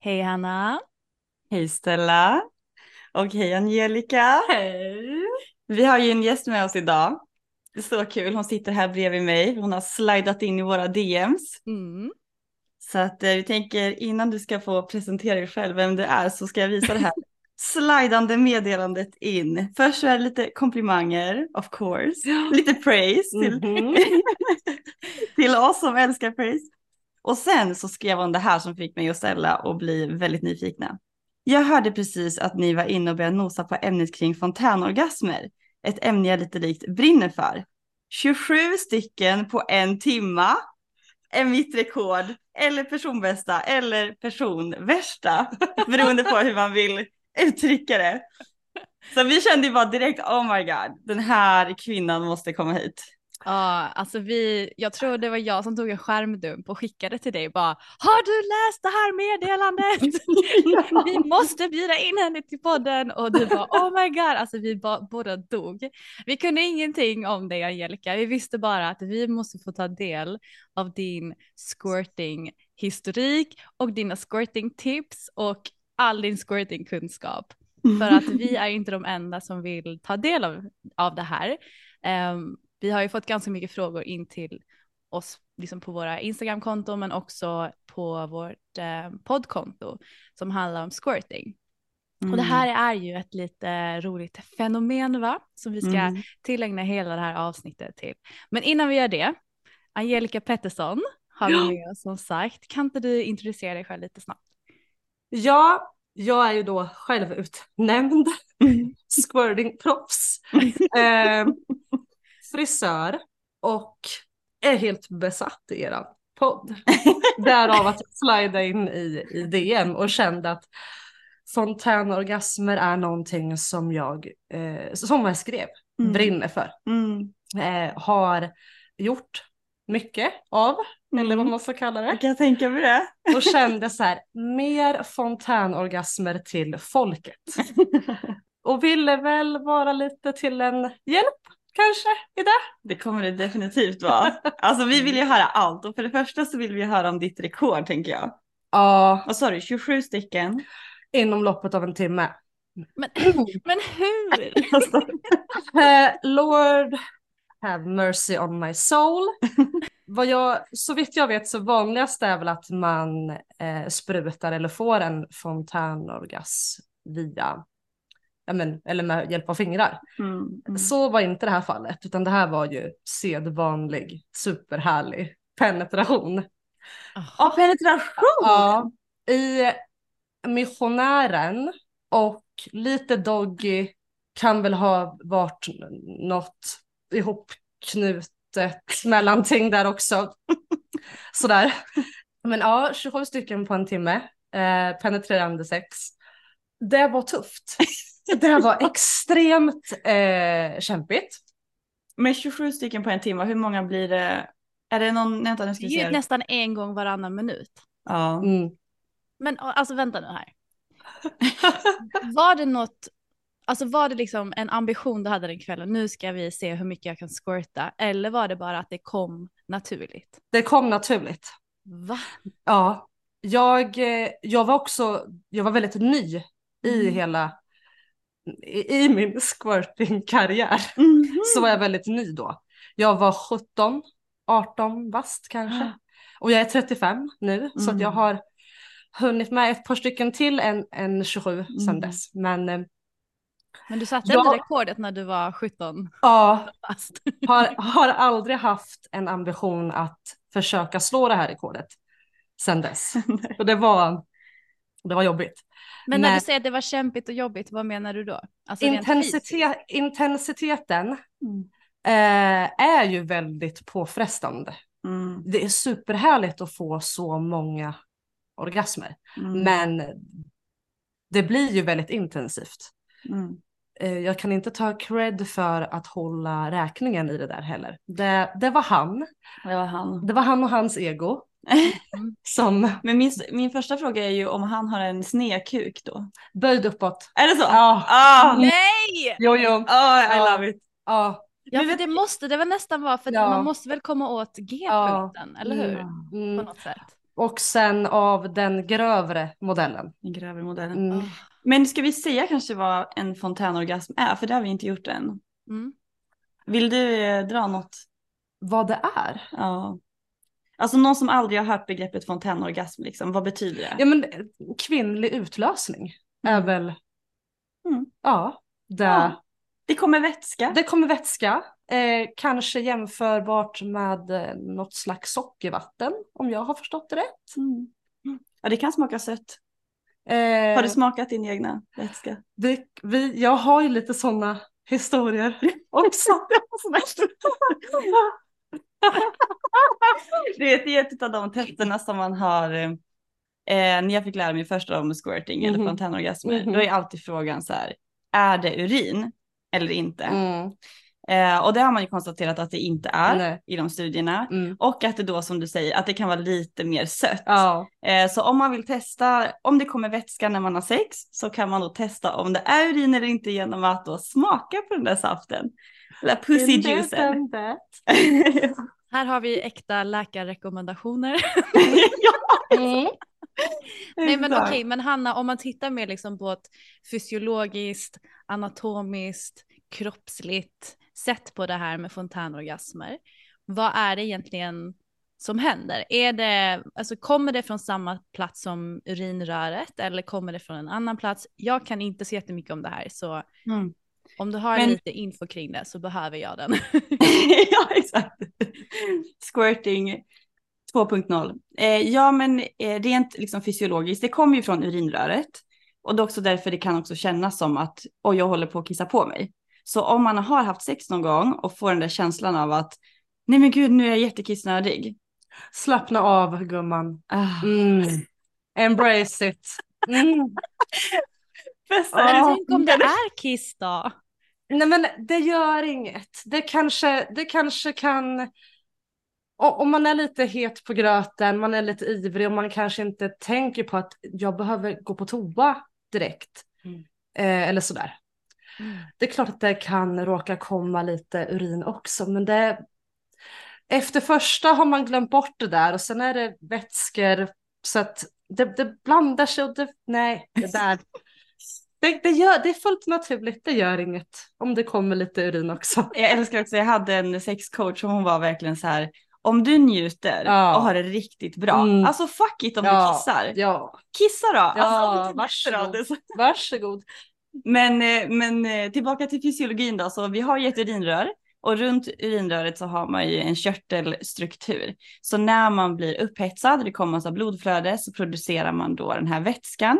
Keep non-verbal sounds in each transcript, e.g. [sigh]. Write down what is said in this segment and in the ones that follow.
Hej Hanna. Hej Stella. Och hej Angelica. Hej. Vi har ju en gäst med oss idag. Så kul. Hon sitter här bredvid mig. Hon har slidat in i våra DMs. Mm. Så att eh, vi tänker innan du ska få presentera dig själv vem du är så ska jag visa det här [laughs] slidande meddelandet in. Först så är det lite komplimanger of course. Lite praise till, Mhm. [laughs] till oss som älskar praise. Och sen så skrev hon det här som fick mig och Stella och bli väldigt nyfikna. Jag hörde precis att ni var inne och började nosa på ämnet kring fontänorgasmer. Ett ämne jag lite likt brinner för. 27 stycken på en timma är mitt rekord. Eller personbästa eller personvärsta. [laughs] Beroende på hur man vill uttrycka det. Så vi kände ju bara direkt, oh my god, den här kvinnan måste komma hit. Ja, alltså vi, jag tror det var jag som tog en skärmdump och skickade till dig bara Har du läst det här meddelandet? [laughs] [laughs] vi måste bjuda in henne till podden och du bara oh my god, alltså vi ba, båda dog. Vi kunde ingenting om dig Angelica, vi visste bara att vi måste få ta del av din squirting historik och dina squirting tips och all din squirting kunskap. För att vi [laughs] är inte de enda som vill ta del av, av det här. Ehm, vi har ju fått ganska mycket frågor in till oss liksom på våra Instagramkonton men också på vårt eh, poddkonto som handlar om squirting. Och det här är ju ett lite roligt fenomen va? Som vi ska Mm. tillägna hela det här avsnittet till. Men innan vi gör det, Angelica Pettersson har vi med oss som sagt. Kan inte du introducera dig själv lite snabbt? Ja, jag är ju då självutnämnd [laughs] squirtingproffs, [laughs] eh, frisör och är helt besatt i eran podd. [laughs] Därav att jag slidade in i, i DM och kände att fontänorgasmer är någonting som jag, eh, som jag skrev, Mm. brinner för. Mm. Eh, har gjort mycket av, eller vad man ska kalla det. Jag kan tänka mig det. Och kände så här, mer fontänorgasmer till folket. [laughs] Och ville väl vara lite till en hjälp kanske i det. Kommer det definitivt vara. Alltså vi vill ju höra allt och för det första så vill vi höra om ditt rekord tänker jag. Ja, Vad sa du, 27 stycken? inom loppet av en timme. Men, [clears throat] men hur? [laughs] Eh, Lord have mercy on my soul. [laughs] Vad jag, så vitt jag vet så vanligast är väl att man eh, sprutar eller får en fontänorgasm via, men, eller med hjälp av fingrar. Mm. Så var inte det här fallet, utan det här var ju sedvanlig, superhärlig penetration. Ja, penetration! Ja, i missionären och lite doggy kan väl ha varit något ihopknutet mellanting där också. [laughs] Sådär. Men ja, 27 stycken på en timme. Eh, penetrerande sex. Det var tufft. [laughs] Det var extremt eh, kämpigt. Men 27 stycken på en timme, hur många blir det? Är det någon, vänta nu ska Det vi är ju se. nästan en gång varannan minut. Ja. Mm. Men alltså vänta nu här. [laughs] Var det något, alltså var det liksom en ambition du hade den kvällen, nu ska vi se hur mycket jag kan squirta, eller var det bara att det kom naturligt? Det kom naturligt. Va? Ja, jag, eh, jag var också, jag var väldigt ny i Mm. hela, i, min squirting-karriär. [laughs] Mhm. Så var jag väldigt ny då. Jag var 17, 18 bast kanske. Och jag är 35 nu, så att jag Mm. har hunnit med ett par stycken till än, än 27 sedan Mm. dess. Men eh, Men du satte ändå rekordet när du var 17 ja, [laughs] har, har aldrig haft en ambition att försöka slå det här rekordet sedan dess. [laughs] Och det var, det var jobbigt. Men när du säger att det var kämpigt och jobbigt, vad menar du då? Alltså? Intensitet, intensiteten Mm. eh, är ju väldigt påfrestande. Mm. Det är superhärligt att få så många orgasmer. Mm. Men det blir ju väldigt intensivt. Mm. Eh, Jag kan inte ta cred för att hålla räkningen i det där heller. Det, det var han. Det var han. Det var han och hans ego. Som Men min, min första fråga är ju om han har en snedkuk då. böjd uppåt. Är det så? Ja. Ah! Nej! Jo, jo. Oh, I Ja. love it. Ja. Ja, för det måste det väl nästan vara, för Ja. man måste väl komma åt G-punkten, eller hur? På Mm. något sätt. Och sen av den grövre modellen. Den grövre modellen. Mm. Ah. Men ska vi säga kanske vad en fontänorgasm är? För det har vi inte gjort än. Mm. Vill du eh, dra något? Vad det är? Ja. Alltså någon som aldrig har hört begreppet fontänorgasm, liksom. vad betyder det? Ja men kvinnlig utlösning är Mm. väl, Mm. ja, det, Ja. Det kommer vätska. det kommer vätska. Eh, kanske jämförbart med eh, något slags sockervatten om jag har förstått det rätt. Mm. Ja, det kan smaka sött. Eh, Har du smakat din egna vätska? det, vi, jag har ju lite sådana historier [laughs] också. [laughs] Det är ett av de testerna som man har, eh, när jag fick lära mig först om squirting eller Mhm. fontänorgasmer, Mhm. då är alltid frågan så här, är det urin eller inte? Mm, Eh, och det har man ju konstaterat att det inte är Nej. i de studierna. mm. Och att det då som du säger, att det kan vara lite mer sött. Ja, Eh, så om man vill testa, om det kommer vätska när man har sex, så kan man då testa om det är urin eller inte genom att då smaka på den där saften. Eller pussyjuicen. [laughs] Här har vi äkta läkarrekommendationer. [laughs] mm. Nej men okej, men Hanna om man tittar mer liksom på ett fysiologiskt, anatomiskt, kroppsligt sätt på det här med fontänorgasmer. Vad är det egentligen som händer? Är det, alltså kommer det från samma plats som urinröret eller kommer det från en annan plats? Jag kan inte så jättemycket om det här så Mm. Om du har Men- lite info kring det så behöver jag den. [laughs] ja, [laughs] exakt. Squirting 2.0. Eh, ja, men eh, rent liksom fysiologiskt, det kommer ju från urinröret. Och det är också därför det kan också kännas som att, oj, jag håller på att kissa på mig. Så om man har haft sex någon gång och får den där känslan av att, nej men gud, nu är jag jättekissnödig. Slappna av gumman. Ah, Mm. Embrace it. Mm. Bästa Men tänk om det är kiss då? Nej men det gör inget. Det kanske, det kanske kan... Om man är lite het på gröten, man är lite ivrig och man kanske inte tänker på att jag behöver gå på toa direkt. Mm. Eh, eller sådär. Det är klart att det kan råka komma lite urin också men det... Efter första har man glömt bort det där och sen är det vätskor så att det, det blandar sig och det... Nej, det där... [laughs] Det, det, gör, det är fullt naturligt, det gör inget om det kommer lite urin också. [laughs] Jag älskar också, jag hade en sexcoach och hon var verkligen så här, om du njuter Ja. och har det riktigt bra, Mm. alltså fuck it om du Ja, kissar. Ja, Kissa då! Ja, alltså, varsågod. så- [laughs] varsågod. Men, eh, men eh, tillbaka till fysiologin då, så vi har ju ett urinrör och runt urinröret så har man ju en körtelstruktur. Så när man blir upphetsad, det kommer massa blodflöde, så producerar man då den här vätskan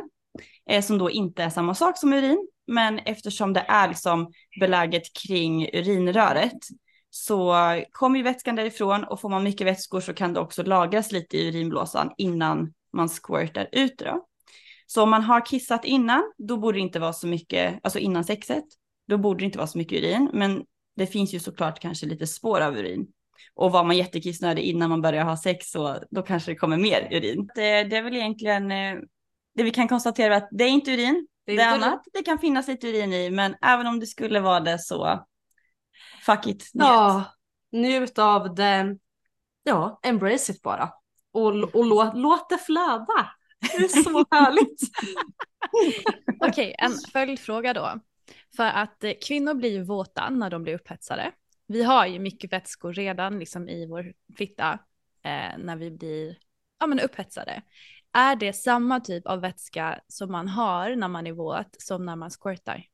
eh, som då inte är samma sak som urin. Men eftersom det är liksom beläget kring urinröret så kommer ju vätskan därifrån och får man mycket vätskor så kan det också lagras lite i urinblåsan innan man squirtar ut det då. Så om man har kissat innan, då borde det inte vara så mycket, alltså innan sexet, då borde det inte vara så mycket urin, men det finns ju såklart kanske lite spår av urin. Och var man jättekissnödig innan man börjar ha sex så då kanske det kommer mer urin. Det, det är väl egentligen eh, det vi kan konstatera att det är inte urin, det är, det är annat. Det kan finnas lite urin i, men även om det skulle vara det så fuck it. Njut. Ja, njut av det. Ja, embrace it bara. Och, och låt, låt det flöda. Det är så [laughs] härligt. [laughs] Okej, okay, en följdfråga då. För att eh, kvinnor blir ju våta när de blir upphetsade. Vi har ju mycket vätskor redan liksom i vår fitta eh, när vi blir ja, men upphetsade. Är det samma typ av vätska som man har när man är våt som när man squirtar?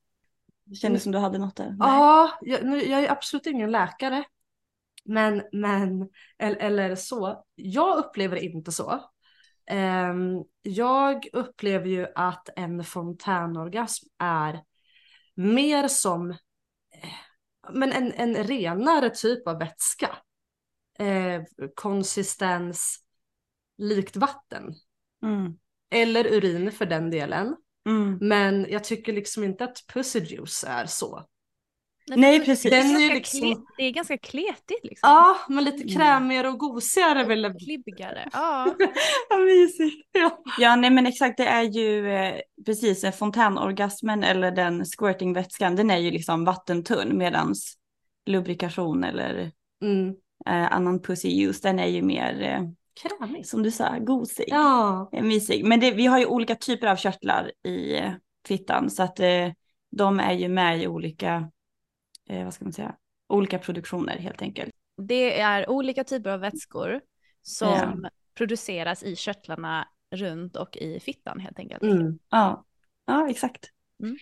Det kändes som du hade något där. Ja, jag, jag är absolut ingen läkare. Men, men eller, eller så. Jag upplever det inte så. Um, jag upplever ju att en fontänorgasm är mer som eh, men en, en renare typ av vätska. Eh, konsistens likt vatten. Mm. Eller urin för den delen. Mm. Men jag tycker liksom inte att pussy juice är så. Nej precis. Den är liksom... Det är ganska kletigt liksom. Ja, men lite mm. krämigare och gosigare. Väl... Klibbigare. Ja. [laughs] Vad mysigt. Ja. ja, nej men exakt det är ju eh, precis fontänorgasmen eller den squirtingvätskan den är ju liksom vattentunn medans lubrikation eller mm. eh, annan pussy juice den är ju mer eh, Krämig. Som du sa, gosig. Ja. Mysig. Men det, vi har ju olika typer av körtlar i eh, fittan så att eh, de är ju med i olika, eh, vad ska man säga, olika produktioner helt enkelt. Det är olika typer av vätskor som ja. produceras i körtlarna runt och i fittan helt enkelt. Mm. Ja. ja, exakt. Mm.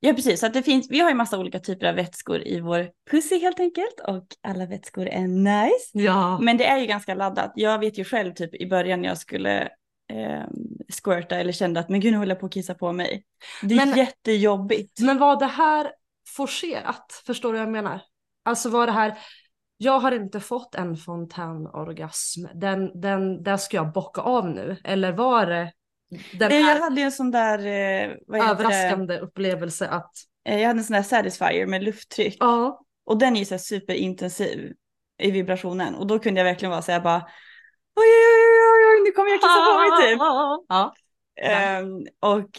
Ja, precis. Så att det finns, vi har ju massa olika typer av vätskor i vår pussy helt enkelt och alla vätskor är nice. Ja. Men det är ju ganska laddat. Jag vet ju själv typ i början när jag skulle eh, squirta eller kände att men gud nu håller jag på att kissa på mig. Det är men, jättejobbigt. Men var det här forcerat? Förstår du vad jag menar? Alltså var det här, jag har inte fått en fontänorgasm, den, den, där ska jag bocka av nu. Eller var det den här... Jag hade en sån där eh, överraskande det? upplevelse att. Eh, jag hade en sån där satisfier med lufttryck. Ja. Och den är ju så superintensiv i vibrationen. Och då kunde jag verkligen vara så här bara. Oj, oj, oj, oj, nu kommer jag kissa på mig typ. Ja. Um, och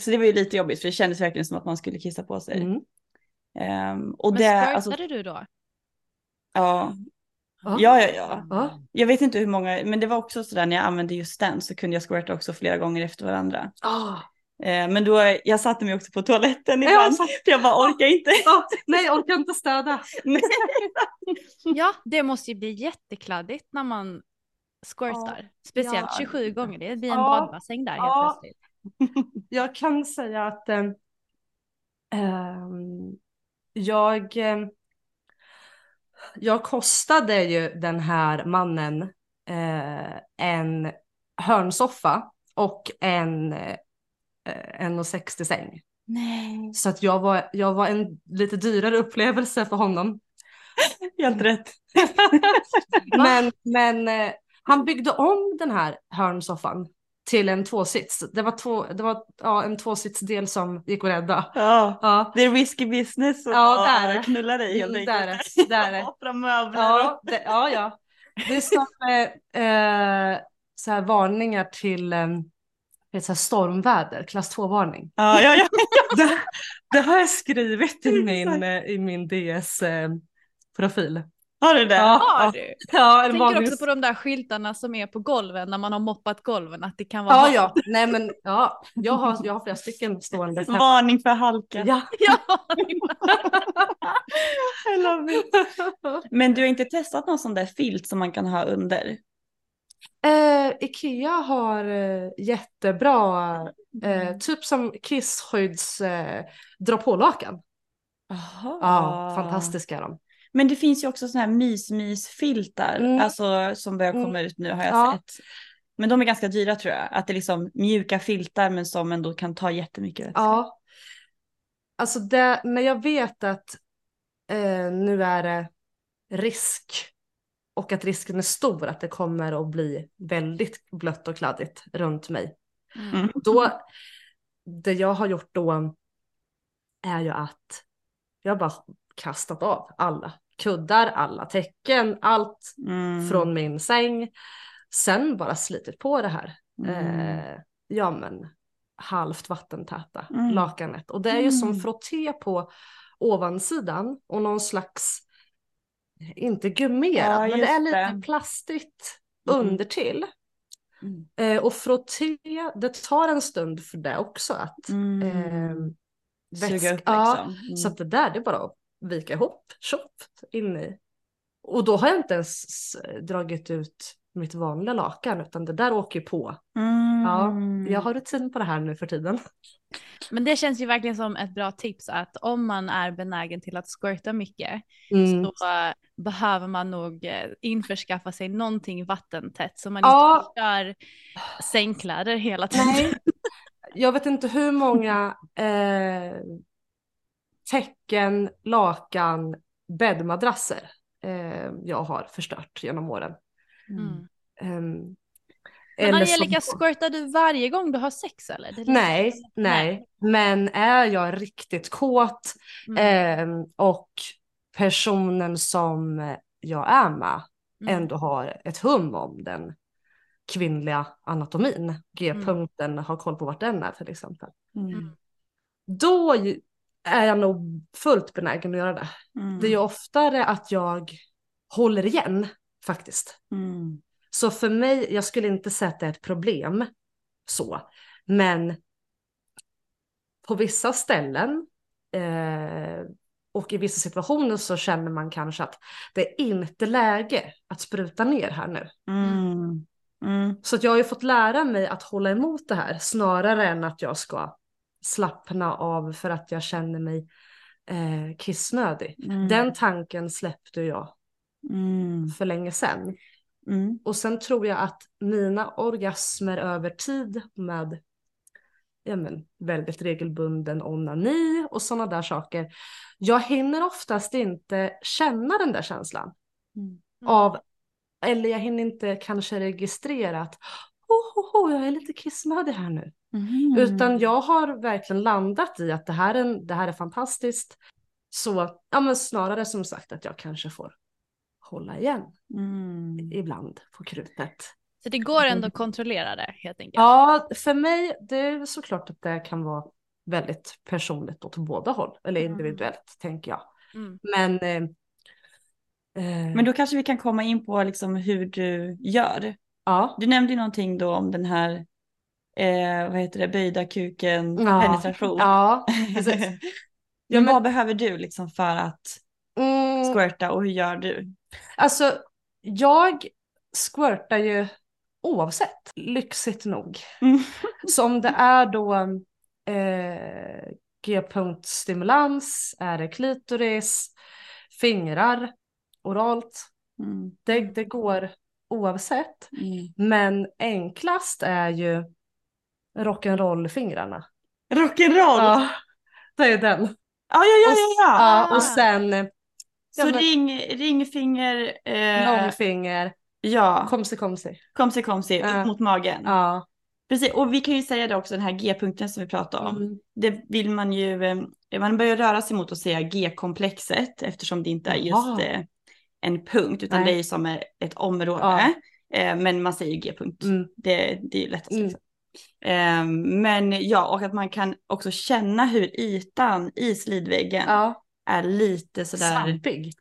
så det var ju lite jobbigt för det kändes verkligen som att man skulle kissa på sig. Mm. Um, och Men det, alltså, du då? Ja, Ja, ja, ja. ja. Jag vet inte hur många, men det var också sådär när jag använde just den så kunde jag squirta också flera gånger efter varandra. Oh. men då, jag satte mig också på toaletten ibland, ja, för jag bara orkar inte. Oh, nej, jag orkar inte städa. ja, det måste ju bli jättekladdigt när man squirtar. Oh, Speciellt ja. 27 gånger, det blir en oh, badbassäng där helt plötsligt. [laughs] Jag kan säga att um, jag um, jag kostade ju den här mannen eh, en hörnsoffa och en eh, 1,60 säng. Nej. Så att jag var, jag var en lite dyrare upplevelse för honom. Helt rätt. [laughs] men men eh, han byggde om den här hörnsoffan till en tvåsits. Det var, två, det var ja, en tvåsitsdel som gick att rädda. Ja, ja. det är risky business att ja, där. knulla dig helt enkelt. Där, där. Offra [laughs] möbler. Ja, det, ja, ja. Det är som eh, så här varningar till eh, så här stormväder, klass 2-varning. Ja, ja, ja. [laughs] det, det, har jag skrivit i [laughs] min, eh, i min DS-profil. Har du det? Ja, har du? Ja, jag tänker också på de där skyltarna som är på golven när man har moppat golven att det kan vara Ja, ja, nej men ja, jag har, jag har flera stycken stående. [laughs] Varning för halka. Ja. [laughs] ja. [laughs] I love it. Men du har inte testat någon sån där filt som man kan ha under? Eh, Ikea har eh, jättebra, eh, typ som Kisshydds eh, dra på-lakan. Ja, fantastiska är de. Men det finns ju också sådana här mys-mys-filtar, mm. alltså som börjar komma mm. ut nu har jag ja. sett. Men de är ganska dyra tror jag, att det är liksom mjuka filtar men som ändå kan ta jättemycket vätska. Ja. Alltså det, men jag vet att eh, nu är det risk och att risken är stor att det kommer att bli väldigt blött och kladdigt runt mig. Mm. Då, det jag har gjort då är ju att jag bara kastat av alla kuddar, alla täcken, allt Mm. från min säng. Sen bara slitit på det här. Mm. Eh, ja men halvt vattentäta Mm. lakanet. Och det är ju som Mm. frotté på ovansidan och någon slags, inte gummerad, Ja, men det är lite det. plastigt Mm. undertill. Mm. Eh, och frotté, det tar en stund för det också att Mm. eh, Suga vätsk- upp ja, liksom. Mm. så att det där det är bara att vika ihop, tjoppt in i. Och då har jag inte ens dragit ut mitt vanliga lakan utan det där åker ju på. Mm. Ja, jag har rutin på det här nu för tiden. Men det känns ju verkligen som ett bra tips att om man är benägen till att squirta mycket Mm. så eh, behöver man nog eh, införskaffa sig någonting vattentätt så man Ja. inte förstör sängkläder hela tiden. Nej, [laughs] jag vet inte hur många eh, täcken, lakan, bäddmadrasser eh, jag har förstört genom åren. Mm. Ehm, Men eller som- Angelica, squirtar du varje gång du har sex eller? Det är Nej, liksom- nej, men är jag riktigt kåt Mm. ehm, och personen som jag är med Mm. ändå har ett hum om den kvinnliga anatomin, Mm. G-punkten, har koll på vart den är till exempel. Mm. Då ju- är jag nog fullt benägen att göra det. Mm. Det är ju oftare att jag håller igen faktiskt. Mm. Så för mig, jag skulle inte säga att det är ett problem så, men på vissa ställen eh, och i vissa situationer så känner man kanske att det är inte läge att spruta ner här nu. Mm. Mm. Så att jag har ju fått lära mig att hålla emot det här snarare än att jag ska slappna av för att jag känner mig eh, kissnödig. Mm. Den tanken släppte jag Mm. för länge sedan. Mm. Och sen tror jag att mina orgasmer över tid med ja men, väldigt regelbunden onani och sådana där saker. Jag hinner oftast inte känna den där känslan Mm. av, eller jag hinner inte kanske registrera att oh, oh, oh, jag är lite kissnödig här nu. Mm. Utan jag har verkligen landat i att det här är, det här är fantastiskt. Så ja, men snarare som sagt att jag kanske får hålla igen Mm. ibland på krutet. Så det går ändå att kontrollera det helt enkelt. Ja, för mig det är såklart att det kan vara väldigt personligt åt båda håll, eller Mm. individuellt tänker jag. Mm. Men, eh, eh, Men då kanske vi kan komma in på liksom hur du gör. ja. Du nämnde ju någonting då om den här, eh, vad heter det, böjda kuken, Ja. penetration. Ja. [laughs] Ja, men- vad behöver du liksom för att Mm, squirta och hur gör du? alltså, jag squirtar ju oavsett, lyxigt nog. Mm. Så om det är då eh, G-punktstimulans, är det klitoris, fingrar, oralt, Mm. det, det går oavsett. Mm. Men enklast är ju rock'n'roll-fingrarna. Rock'n'roll! Ja, det är den. Ja, ja, ja, ja, ja. Ja, och sen eh, Så ja, men- ring, ringfinger, eh, långfinger, ja, komsi komsi. komsi komsi, Ja. upp mot magen. Ja. Precis, och vi kan ju säga det också, den här G-punkten som vi pratade om. Mm. Det vill man ju, eh, man börjar röra sig mot att säga G-komplexet eftersom det inte är just eh, en punkt utan Nej. det är ju som ett område. Ja. Eh, men man säger G-punkt. Mm. Det, det är ju lättast. Mm. Liksom. Eh, men ja, och att man kan också känna hur ytan i slidväggen ja. är lite sådär. Svampig.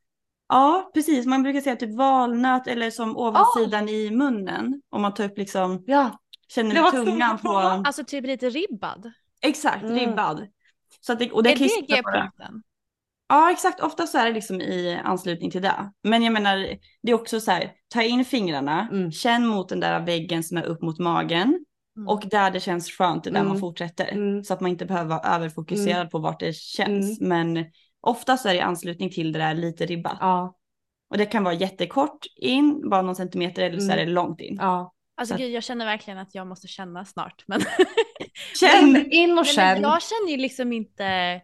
Ja, precis. Man brukar säga typ valnöt eller som ovansidan i munnen. Om man tar upp liksom, Ja. känner tungan på. Alltså typ lite ribbad. Exakt, Mm. ribbad. Så att det, och det är det G-punkten? Ja, exakt. Ofta så är det liksom i anslutning till det. Men jag menar, det är också så här, ta in fingrarna, Mm. känn mot den där väggen som är upp mot magen. Mm. Och där det känns skönt, det är där Mm. man fortsätter. Mm. Så att man inte behöver vara överfokuserad på vart det känns. Men ofta så är det i anslutning till det där lite ribbat. Ja. Och det kan vara jättekort in, bara någon centimeter, eller så är Mm. det långt in. ja. Alltså Så- gud, jag känner verkligen att jag måste känna snart. Men, [laughs] Känn! In, in och Nej, men känn. jag känner ju liksom inte... eh,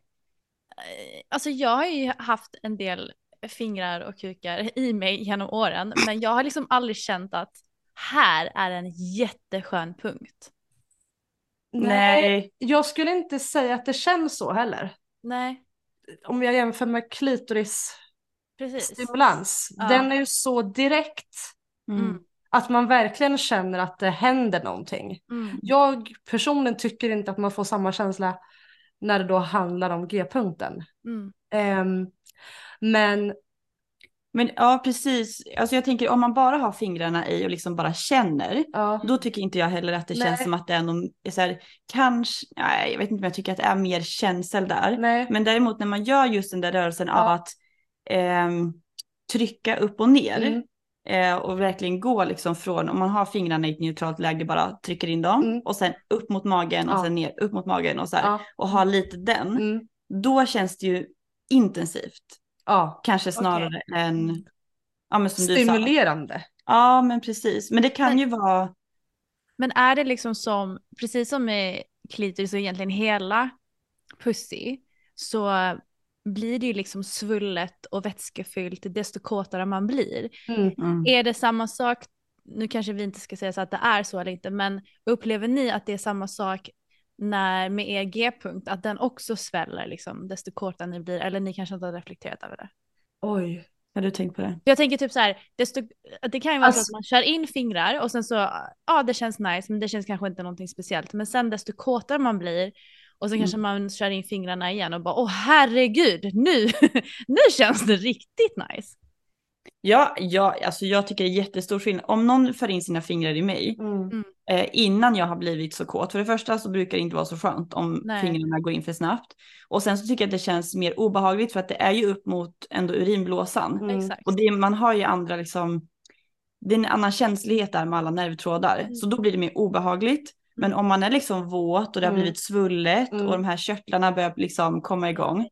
Alltså jag har ju haft en del fingrar och kukar i mig genom åren men jag har liksom aldrig känt att här är en jätteskön punkt. Nej. Jag skulle inte säga att det känns så heller. Nej, Om jag jämför med precis. klitorisstimulans. Ja. Den är ju så direkt Mm. att man verkligen känner att det händer någonting. Mm. Jag personligen tycker inte att man får samma känsla när det då handlar om G-punkten. Mm. Ehm, men Men ja, precis. Alltså jag tänker om man bara har fingrarna i och liksom bara känner. ja, Då tycker inte jag heller att det Nej. känns som att det är någon, så här, kanske, nej jag vet inte om jag tycker att det är mer känsel där. nej. Men däremot när man gör just den där rörelsen av Ja. att ehm, trycka upp och ner. Mm. Eh, och verkligen gå liksom från, om man har fingrarna i ett neutralt läge, bara trycker in dem. Mm. Och sen upp mot magen och Ja. sen ner, upp mot magen och så här. Och ha lite den. Mm. Då känns det ju intensivt. Ja. Kanske snarare än, ja men som du sa. Stimulerande. Ja men precis. Men det kan Men- ju vara, Men är det liksom som, precis som med klitoris och egentligen hela pussy, så blir det ju liksom svullet och vätskefyllt desto kåtare man blir. Mm. mm. Är det samma sak, nu kanske vi inte ska säga så att det är så eller inte, men upplever ni att det är samma sak när med er G-punkt, att den också sväller liksom desto kortare ni blir, eller ni kanske inte har reflekterat över det? Oj. har du tänkt på det? Jag tänker typ så här, desto, det kan ju vara så Alltså- att man kör in fingrar och sen så, ja det känns nice men det känns kanske inte någonting speciellt. Men sen desto kåtare man blir och sen kanske man kör in fingrarna igen och bara åh herregud, nu, [laughs] nu känns det riktigt nice. Ja, ja, alltså jag tycker det är jättestor skillnad. Om någon för in sina fingrar i mig Mm. Eh, innan jag har blivit så kåt. För det första så brukar det inte vara så skönt om Nej. fingrarna går in för snabbt. Och sen så tycker jag att det känns mer obehagligt för att det är ju upp mot ändå urinblåsan. Mm. Och det, man har ju andra liksom, det är en annan känslighet där med alla nervtrådar. Mm. Så då blir det mer obehagligt. Men om man är liksom våt och det har Mm. blivit svullet Mm. och de här körtlarna börjar liksom komma igång.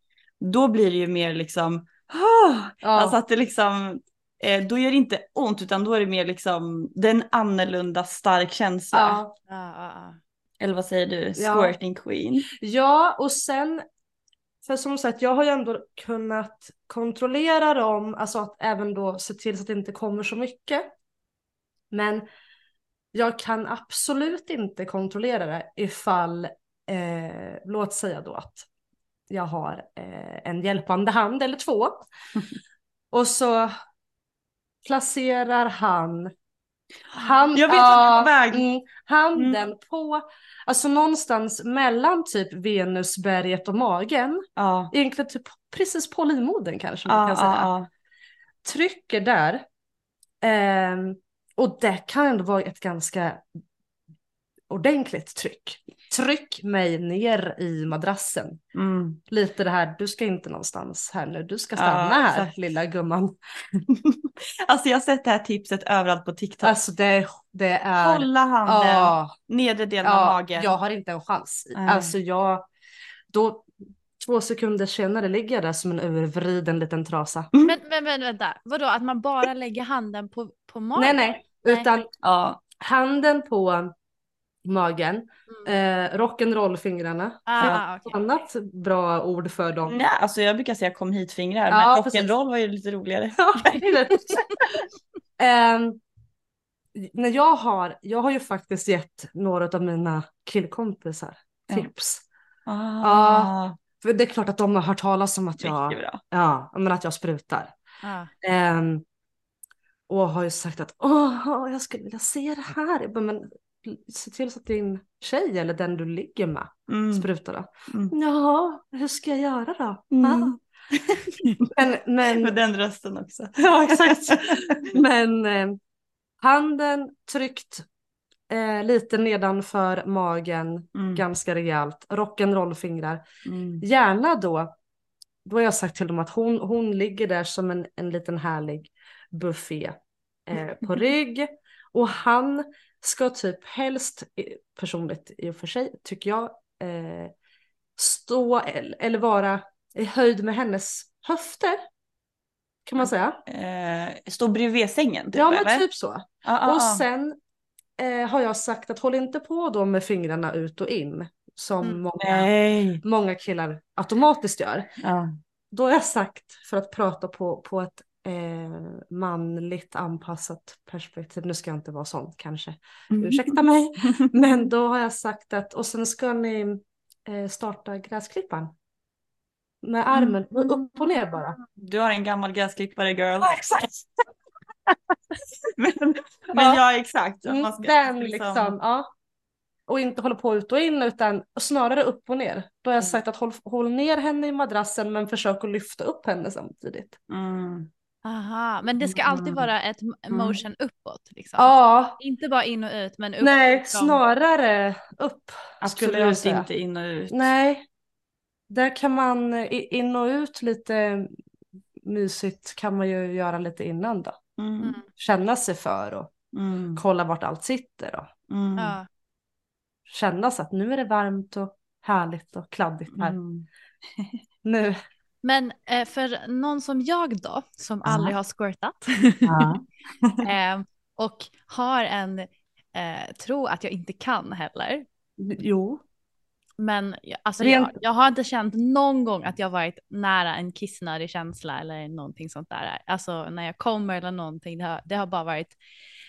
Då blir det ju mer liksom! Ja. alltså att det liksom, eh, då gör det inte ont utan då är det mer liksom, det är en annorlunda stark känsla. ja. Eller vad säger du, Ja. squirting queen? Ja, och sen, för som sagt, jag har ju ändå kunnat kontrollera dem, alltså att även då se till så att det inte kommer så mycket. Men jag kan absolut inte kontrollera det ifall, eh, låt säga då att jag har eh, en hjälpande hand eller två. [laughs] och så placerar han han, Jag vet väg. Mm, handen på, alltså någonstans mellan typ Venusberget och magen. Ja, Egentligen typ precis på livmodern kanske man ja, kan säga. Trycker där. Ehm, och det kan ändå vara ett ganska ordentligt tryck. Tryck mig ner i madrassen. Mm. Lite det här, du ska inte någonstans här nu, du ska Ja, stanna här exakt. lilla gumman. [laughs] alltså jag har sett det här tipset överallt på TikTok. Alltså det, det är... Hålla handen, Ja. nedre delen av Ja, magen. jag har inte en chans. Nej. Alltså jag, då två sekunder senare ligger jag där som en övervriden liten trasa. Men, men, men vänta, vadå att man bara lägger handen på, på magen? Nej, nej, Nej. utan Ja, handen på magen, Mm. eh, rock'n'roll-fingrarna. Ah, Ett okej. annat bra ord för dem. Nej, alltså jag brukar säga kom hit fingrar, Ja, men rock'n'roll var ju lite roligare. [laughs] [laughs] Ehm, när jag har, jag har ju faktiskt gett några av mina killkompisar Ja. tips. Ah, För det är klart att de har hört talas om att jag, ja, men att jag sprutar. Ah. Ehm, och har ju sagt att åh, jag skulle vilja se det här. Jag bara, men se till så att din tjej eller den du ligger med Mm. sprutar då. Mm. Jaha, hur ska jag göra då? Mm. Ah. [laughs] Men, men, Med den rösten också. [laughs] ja exakt. men eh, handen tryckt eh, lite nedanför magen, Mm. ganska rejält. Rock'n'roll-fingrar. Mm. Gärna då, då har jag sagt till dem att hon, hon ligger där som en, en liten härlig buffé eh, på [laughs] rygg. Och han ska typ helst, personligt i och för sig, tycker jag, eh, stå eller, vara i höjd med hennes höfter. Kan man säga. Eh, stå bredvid sängen typ, ja men eller? typ så. Ah, ah, Och ah. sen eh, har jag sagt att håll inte på då med fingrarna ut och in. Som Mm. många, Nej. många killar automatiskt gör. Ja. då har jag sagt för att prata på, på ett eh, manligt anpassat perspektiv, nu ska jag inte vara sån kanske, Mm. ursäkta mig, [laughs] men då har jag sagt att och sen ska ni eh, starta gräsklipparen. Med armen upp och ner bara. Du har en gammal gräsklippare girl. Ja, exakt! [laughs] men men Ja. ja, exakt. Mm, man ska Den liksom, ja. Och inte hålla på ut och in utan snarare upp och ner. Då har jag Mm. sagt att håll, håll ner henne i madrassen men försök att lyfta upp henne samtidigt. Mm. Aha, men det ska alltid Mm. vara ett Mm. motion uppåt liksom. Ja, Inte bara in och ut men upp. nej liksom. snarare upp. skulle jag Absolut säga. inte in och ut. Nej, där kan man in och ut lite mysigt kan man ju göra lite innan då. Mm. Mm. Känna sig för och Mm. kolla vart allt sitter och Mm. Ja. känna sig att nu är det varmt och härligt och kladdigt här. Mm. Nu. Men eh, för någon som jag då, som Ja. aldrig har squirtat [laughs] eh, och har en eh, tro att jag inte kan heller. Jo. Men alltså, jag, jag har inte känt någon gång att jag varit nära en kissnödig känsla eller någonting sånt där. Alltså när jag kommer eller någonting, det har, det har bara varit,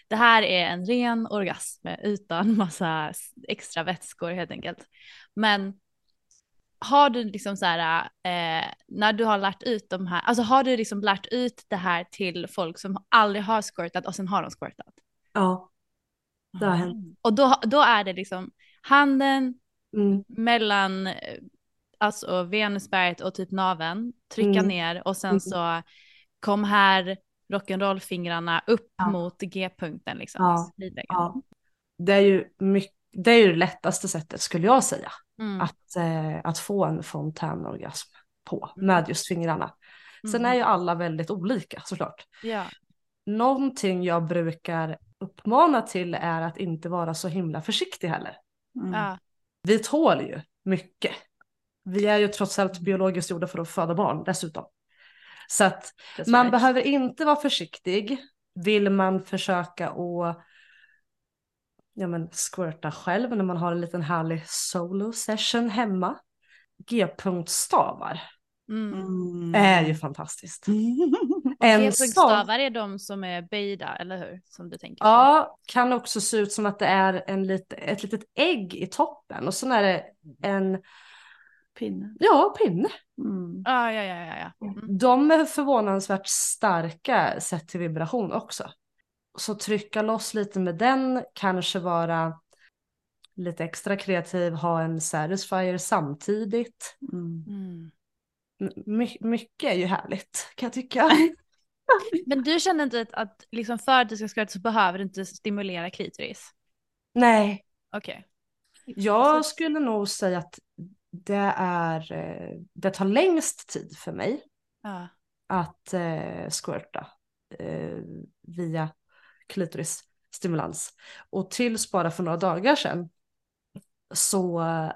det här är en ren orgasm utan [laughs] massa extra vätskor helt enkelt. Men har du liksom så här, eh, när du har lärt ut de här, alltså har du liksom lärt ut det här till folk som aldrig har squirtat och sen har de squirtat? Ja, det har hänt. Och då, då är det liksom handen Mm. mellan eh, alltså Venusberget och typ naveln, trycka Mm. ner och sen Mm. så kom här rock'n'roll-fingrarna upp Ja. mot G-punkten liksom. Ja. Ja. Det är ju mycket, det är ju det lättaste sättet skulle jag säga. Mm. Att, eh, att få en fontänorgasm på Mm. med just fingrarna. Sen Mm. är ju alla väldigt olika såklart. Ja. Någonting jag brukar uppmana till är att inte vara så himla försiktig heller. Mm. Ja. Vi tål ju mycket. Vi är ju trots allt biologiskt gjorda för att föda barn dessutom. Så att man right. behöver inte vara försiktig. Vill man försöka att ja, men squirta själv när man har en liten härlig solo session hemma. G-punktstavar Mm. Är ju fantastiskt. [laughs] En G-punktstavar är de som är böjda, eller hur? Som du tänker på. ja, kan också se ut som att det är en lit, ett litet ägg i toppen och sen är det en Pinne. ja, pinne. Mm. Ja, ja, ja, ja. ja. Mm. De är förvånansvärt starka sett till vibration också. Så trycka loss lite med den, kanske vara lite extra kreativ, ha en satisfier samtidigt. Mm. Mm. My- mycket är ju härligt kan jag tycka. [laughs] Men du känner inte att, att liksom för att du ska squirta så behöver du inte stimulera klitoris? Nej, Okej. jag skulle nog säga att det är, eh, det tar längst tid för mig Ja. att eh, squirta eh, via klitorisstimulans. Och tills bara för några dagar sedan så eh,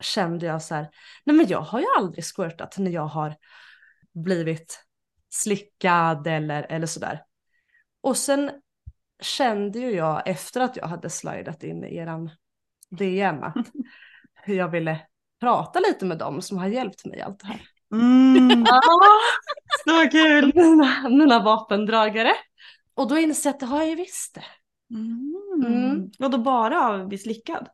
kände jag så här, nej men jag har ju aldrig squirtat när jag har blivit slickad eller, eller sådär. Och sen kände ju jag efter att jag hade slidat in i eran DM att [laughs] jag ville prata lite med dem som har hjälpt mig i allt det här. Mm. [laughs] Så kul. mina, mina vapendragare. Och då inser jag att det har jag ju visst det. Mm. Mm. Och då bara av att bli slickad?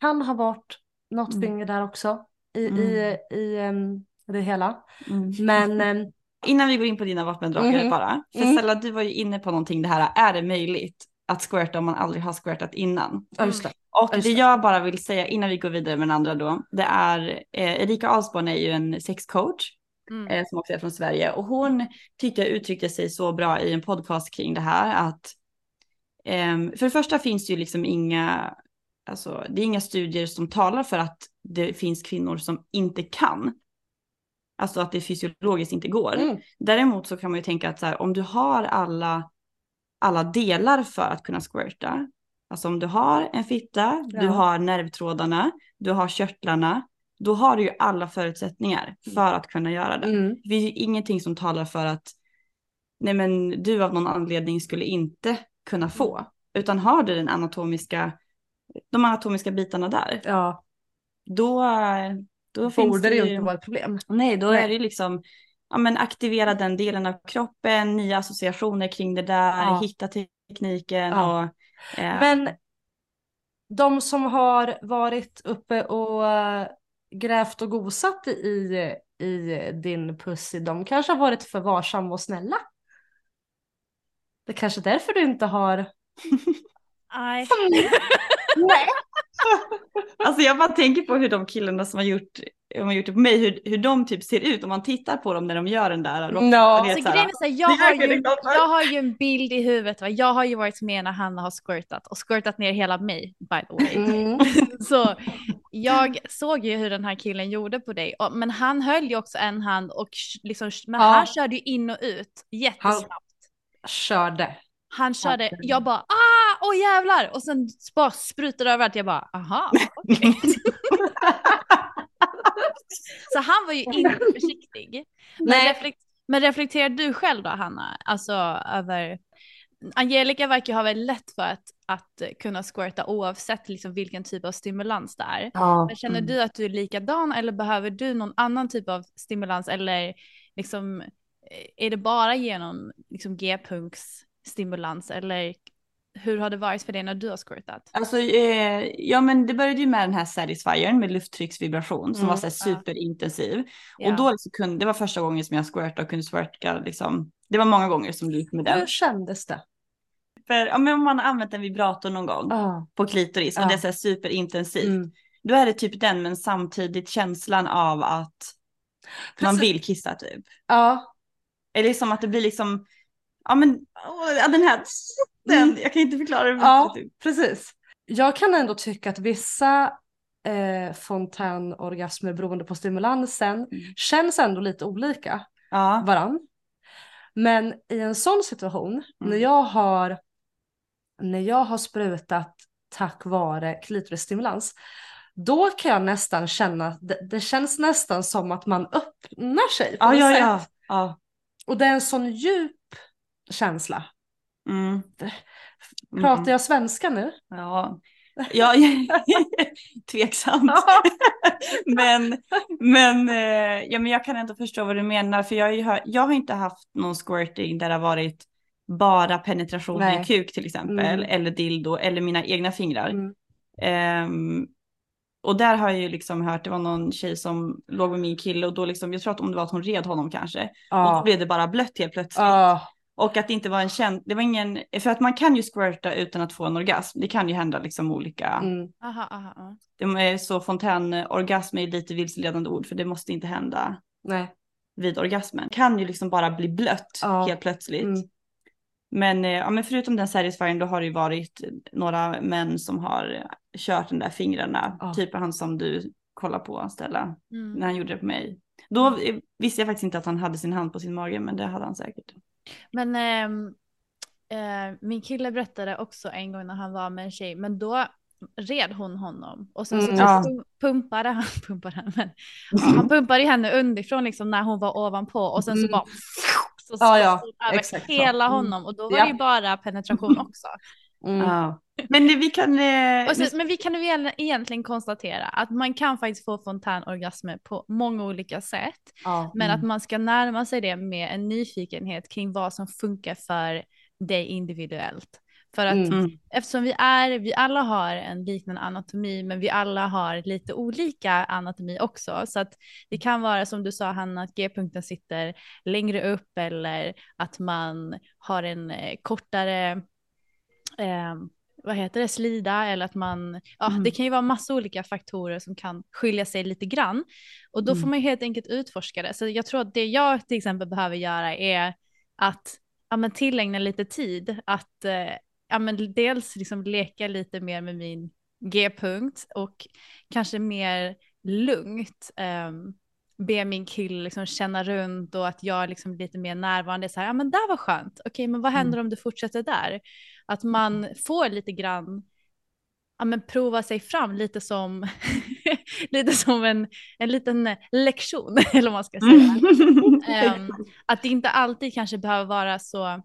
Kan ha varit något Mm. finger där också i, Mm. i, i em, det hela. Mm. Men em, Innan vi går in på dina vapendragare Mhm. bara. För Mm. Stella, du var ju inne på någonting det här. Är det möjligt att squirta om man aldrig har squirtat innan? ja, just det. Och det. jag bara vill säga innan vi går vidare med den andra då. Det är eh, Erika Alsborn är ju en sexcoach Mm. eh, som också är från Sverige. Och hon tyckte jag uttryckte sig så bra i en podcast kring det här. Att, ehm, för det första finns det ju liksom inga, alltså, det är inga studier som talar för att det finns kvinnor som inte kan. Alltså att det fysiologiskt inte går. Mm. Däremot så kan man ju tänka att så här, om du har alla, alla delar för att kunna squirta. Alltså om du har en fitta, du Ja. har nervtrådarna, du har körtlarna. Då har du ju alla förutsättningar för att kunna göra det. Mm. Det finns ju ingenting som talar för att nej men du av någon anledning skulle inte kunna få. Utan har du den anatomiska, de anatomiska bitarna där, Ja, då, Då finns borde det ju ju- inte vara ett problem. Nej, då Nej. är det liksom ja, men aktivera den delen av kroppen, nya associationer kring det där, Ja. hitta tekniken Ja. och eh, Men de som har varit uppe och grävt och gosat i, i din pussy, de kanske har varit för varsamma och snälla. Det är kanske är därför du inte har... Nej. [laughs] Nej. [laughs] Alltså jag bara tänker på hur de killarna som har gjort, som har gjort det på mig, hur, hur de typ ser ut om man tittar på dem när de gör den där rocken. Ja. Du vet, Så så här, grejen är så här, jag, Det har ju, för- jag har ju en bild i huvudet. Va? Jag har ju varit med när Hanna har squirtat och squirtat ner hela mig by the way. Mm. [laughs] Så jag såg ju hur den här killen gjorde på dig. Och, men han höll ju också en hand och liksom, men Ja. han körde ju in och ut jättesnabbt. Körde. Han körde, Ja. jag bara ah, åh jävlar! Och sen bara sprutade överallt. Jag bara aha, okej. [laughs] Så han var ju inte försiktig. Men, Nej. reflekt, men reflekterar du själv då Hanna? Alltså över... Angelica verkar ha väldigt lätt för att, att kunna squirta oavsett liksom vilken typ av stimulans det är. Ja. Men känner du att du är likadan eller behöver du någon annan typ av stimulans eller liksom eh, är det bara genom liksom G-punkts stimulans eller hur har det varit för dig när du har squirtat? Alltså, eh, ja men det började ju med den här Satisfyern med lufttrycksvibration som Mm, var så ja. superintensiv. Ja. Och då liksom kunde, det var första gången som jag squirtade och kunde squirta liksom. Det var många gånger som det gick med den. Hur kändes det? För ja, men om man har använt en vibrator någon gång Ja. på klitoris och Ja. det är så superintensivt. Mm. Då är det typ den men samtidigt känslan av att man Precis. vill kissa typ. Ja. Eller som att det blir liksom, ja men åh, ja, den här, den, Mm. jag kan inte förklara det Ja, bättre, typ. precis. Jag kan ändå tycka att vissa eh, fontänorgasmer beroende på stimulansen Mm. känns ändå lite olika Ja. varann. Men i en sån situation, Mm. när jag har när jag har sprutat tack vare klitorisstimulans, då kan jag nästan känna, det, det känns nästan som att man öppnar sig på Ja, något ja, sätt. ja. ja. Och det är en sån djup känsla. Mm. Pratar jag svenska nu? Ja, ja [laughs] tveksamt. [laughs] men men, eh, ja, men jag kan ändå förstå vad du menar. För jag, har jag har inte haft någon squirting där det har varit bara penetration Nej. i kuk till exempel. Mm. Eller dildo eller mina egna fingrar. Mm. Ehm, och där har jag ju liksom hört, det var någon tjej som låg med min kille och då liksom, jag tror att om det var att hon red honom kanske. Och då Ja. blev det bara blött helt plötsligt. Ja. Och att det inte var en känd, det var ingen, för att man kan ju squirta utan att få en orgasm. Det kan ju hända liksom olika. Mm. Aha, aha, aha. Det är så fontänorgasm är lite vilseledande ord för det måste inte hända Nej. vid orgasmen. Kan ju liksom bara bli blött Ja. helt plötsligt. Mm. Men, eh, ja, men förutom den satisfyern då har det ju varit några män som har kört den där fingrarna. Ja. Typ han som du kollar på Stella Mm. när han gjorde det på mig. Då eh, visste jag faktiskt inte att han hade sin hand på sin mage men det hade han säkert. Men ehm, eh, min kille berättade också en gång när han var med en tjej, men då red hon honom och sen så Mm. Ja. pum- pumpade han, [laughs] pumpade han, men, ja, han pumpade henne underifrån liksom när hon var ovanpå och sen så Mm. bara så Ja, ja, över exakt så. hela Mm. honom och då var det ju bara penetration också. Mm. Ja. Men det, vi kan... Eh, så, men vi kan ju egentligen- egentligen konstatera att man kan faktiskt få fontänorgasmer på många olika sätt. Ja. Men att man ska närma sig det med en nyfikenhet kring vad som funkar för dig individuellt. För att Mm. Mm. eftersom vi är, vi alla har en liknande anatomi, men vi alla har lite olika anatomi också. Så att det kan vara som du sa Hanna, att G-punkten sitter längre upp eller att man har en eh, kortare, eh, vad heter det, slida eller att man, ja Mm. det kan ju vara massa olika faktorer som kan skilja sig lite grann. Och då får Mm. man ju helt enkelt utforska det. Så jag tror att det jag till exempel behöver göra är att ja, men tillägna lite tid att eh, ja, men dels liksom leka lite mer med min G-punkt och kanske mer lugnt ehm, be min kille liksom känna runt och att jag liksom lite mer närvarande. Så här, ja men där var skönt. Okej, men vad händer om du fortsätter där? Att man får lite grann ja, men prova sig fram lite som, [laughs] lite som en, en liten lektion, [laughs] eller vad man ska säga. Ehm, [laughs] att det inte alltid kanske behöver vara så,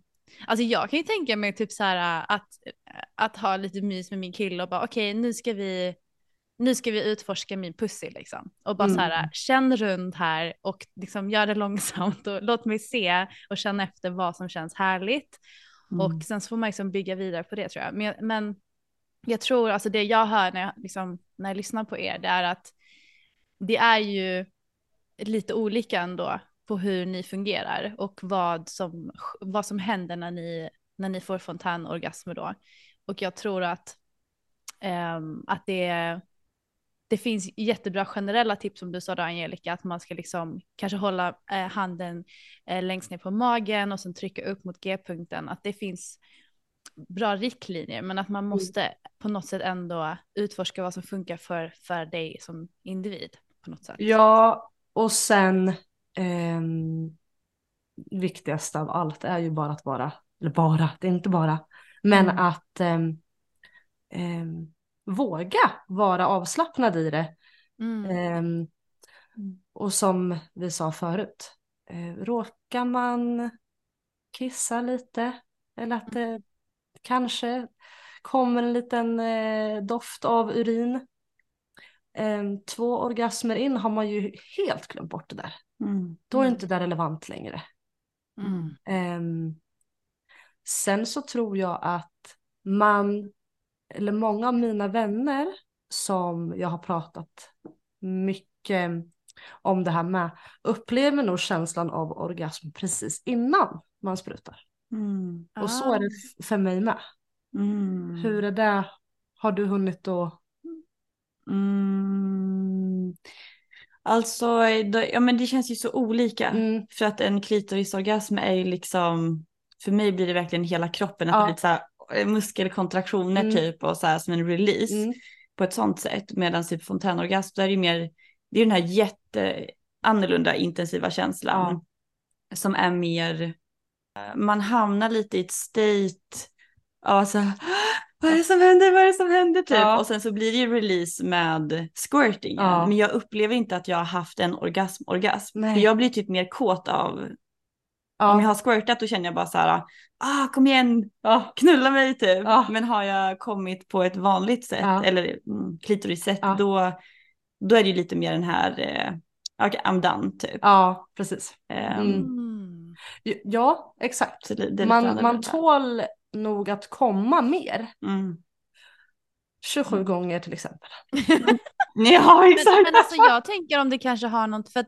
alltså jag kan ju tänka mig typ så här att, att ha lite mys med min kille och bara okej nu ska vi nu ska vi utforska min pussy liksom. Och bara så här, Mm. känn runt här och liksom gör det långsamt och låt mig se och känna efter vad som känns härligt. Mm. Och sen så får man liksom bygga vidare på det tror jag. Men, men jag tror, alltså det jag hör när jag, liksom, när jag lyssnar på er, det är att det är ju lite olika ändå på hur ni fungerar och vad som, vad som händer när ni, när ni får fontänorgasmer då. Och jag tror att, ehm, att det, det finns jättebra generella tips som du sa då Angelica, att man ska liksom kanske hålla eh, handen eh, längst ner på magen och sen trycka upp mot G-punkten. Att det finns bra riktlinjer men att man måste på något sätt ändå utforska vad som funkar för, för dig som individ på något sätt. Ja, och sen ehm, viktigast av allt är ju bara att vara, eller bara, det är inte bara, men Mm. att ehm, våga vara avslappnad i det. Mm. Ehm, och som vi sa förut, eh, råkar man kissa lite eller att det kanske kommer en liten eh, doft av urin. Ehm, två orgasmer in har man ju helt glömt bort det där. Mm. Då är det Mm. inte det relevant längre. Mm. Ehm, sen så tror jag att man, eller många av mina vänner som jag har pratat mycket om det här med, upplever nog känslan av orgasm precis innan man sprutar. Mm. Och så är det för mig med. Mm. Hur är det? Har du hunnit att... Mm. Alltså, då, ja men det känns ju så olika. Mm. För att en klitorisorgasm är ju liksom, för mig blir det verkligen hela kroppen, att Ja. det lite så här muskelkontraktioner Mm. typ och så här som en release Mm. på ett sånt sätt. Medan typ fontänorgasm, då är det ju mer, det är den här jätte annorlunda intensiva känslan. Som är mer, eh, man hamnar lite i ett state av så här, vad är det som händer, vad är det som händer typ. Ja. Och sen så blir det ju release med squirtingen. Ja. Men jag upplever inte att jag har haft en orgasm, orgasm. Nej. För jag blir typ mer kåt av, Ja. om jag har squirtat då känner jag bara så här, ah kom igen, Ja. knulla mig typ. Ja. Men har jag kommit på ett vanligt sätt, Ja. eller mm, klitorissätt, Ja. då, då är det ju lite mer den här, eh, okay, I'm done typ. ja, precis. Ehm, Mm. Mm. Ja, exakt. Man, man tål nog att komma mer. Mm. 27 gånger till exempel. [laughs] Ja Men, exakt. men alltså jag tänker om det kanske har något, för att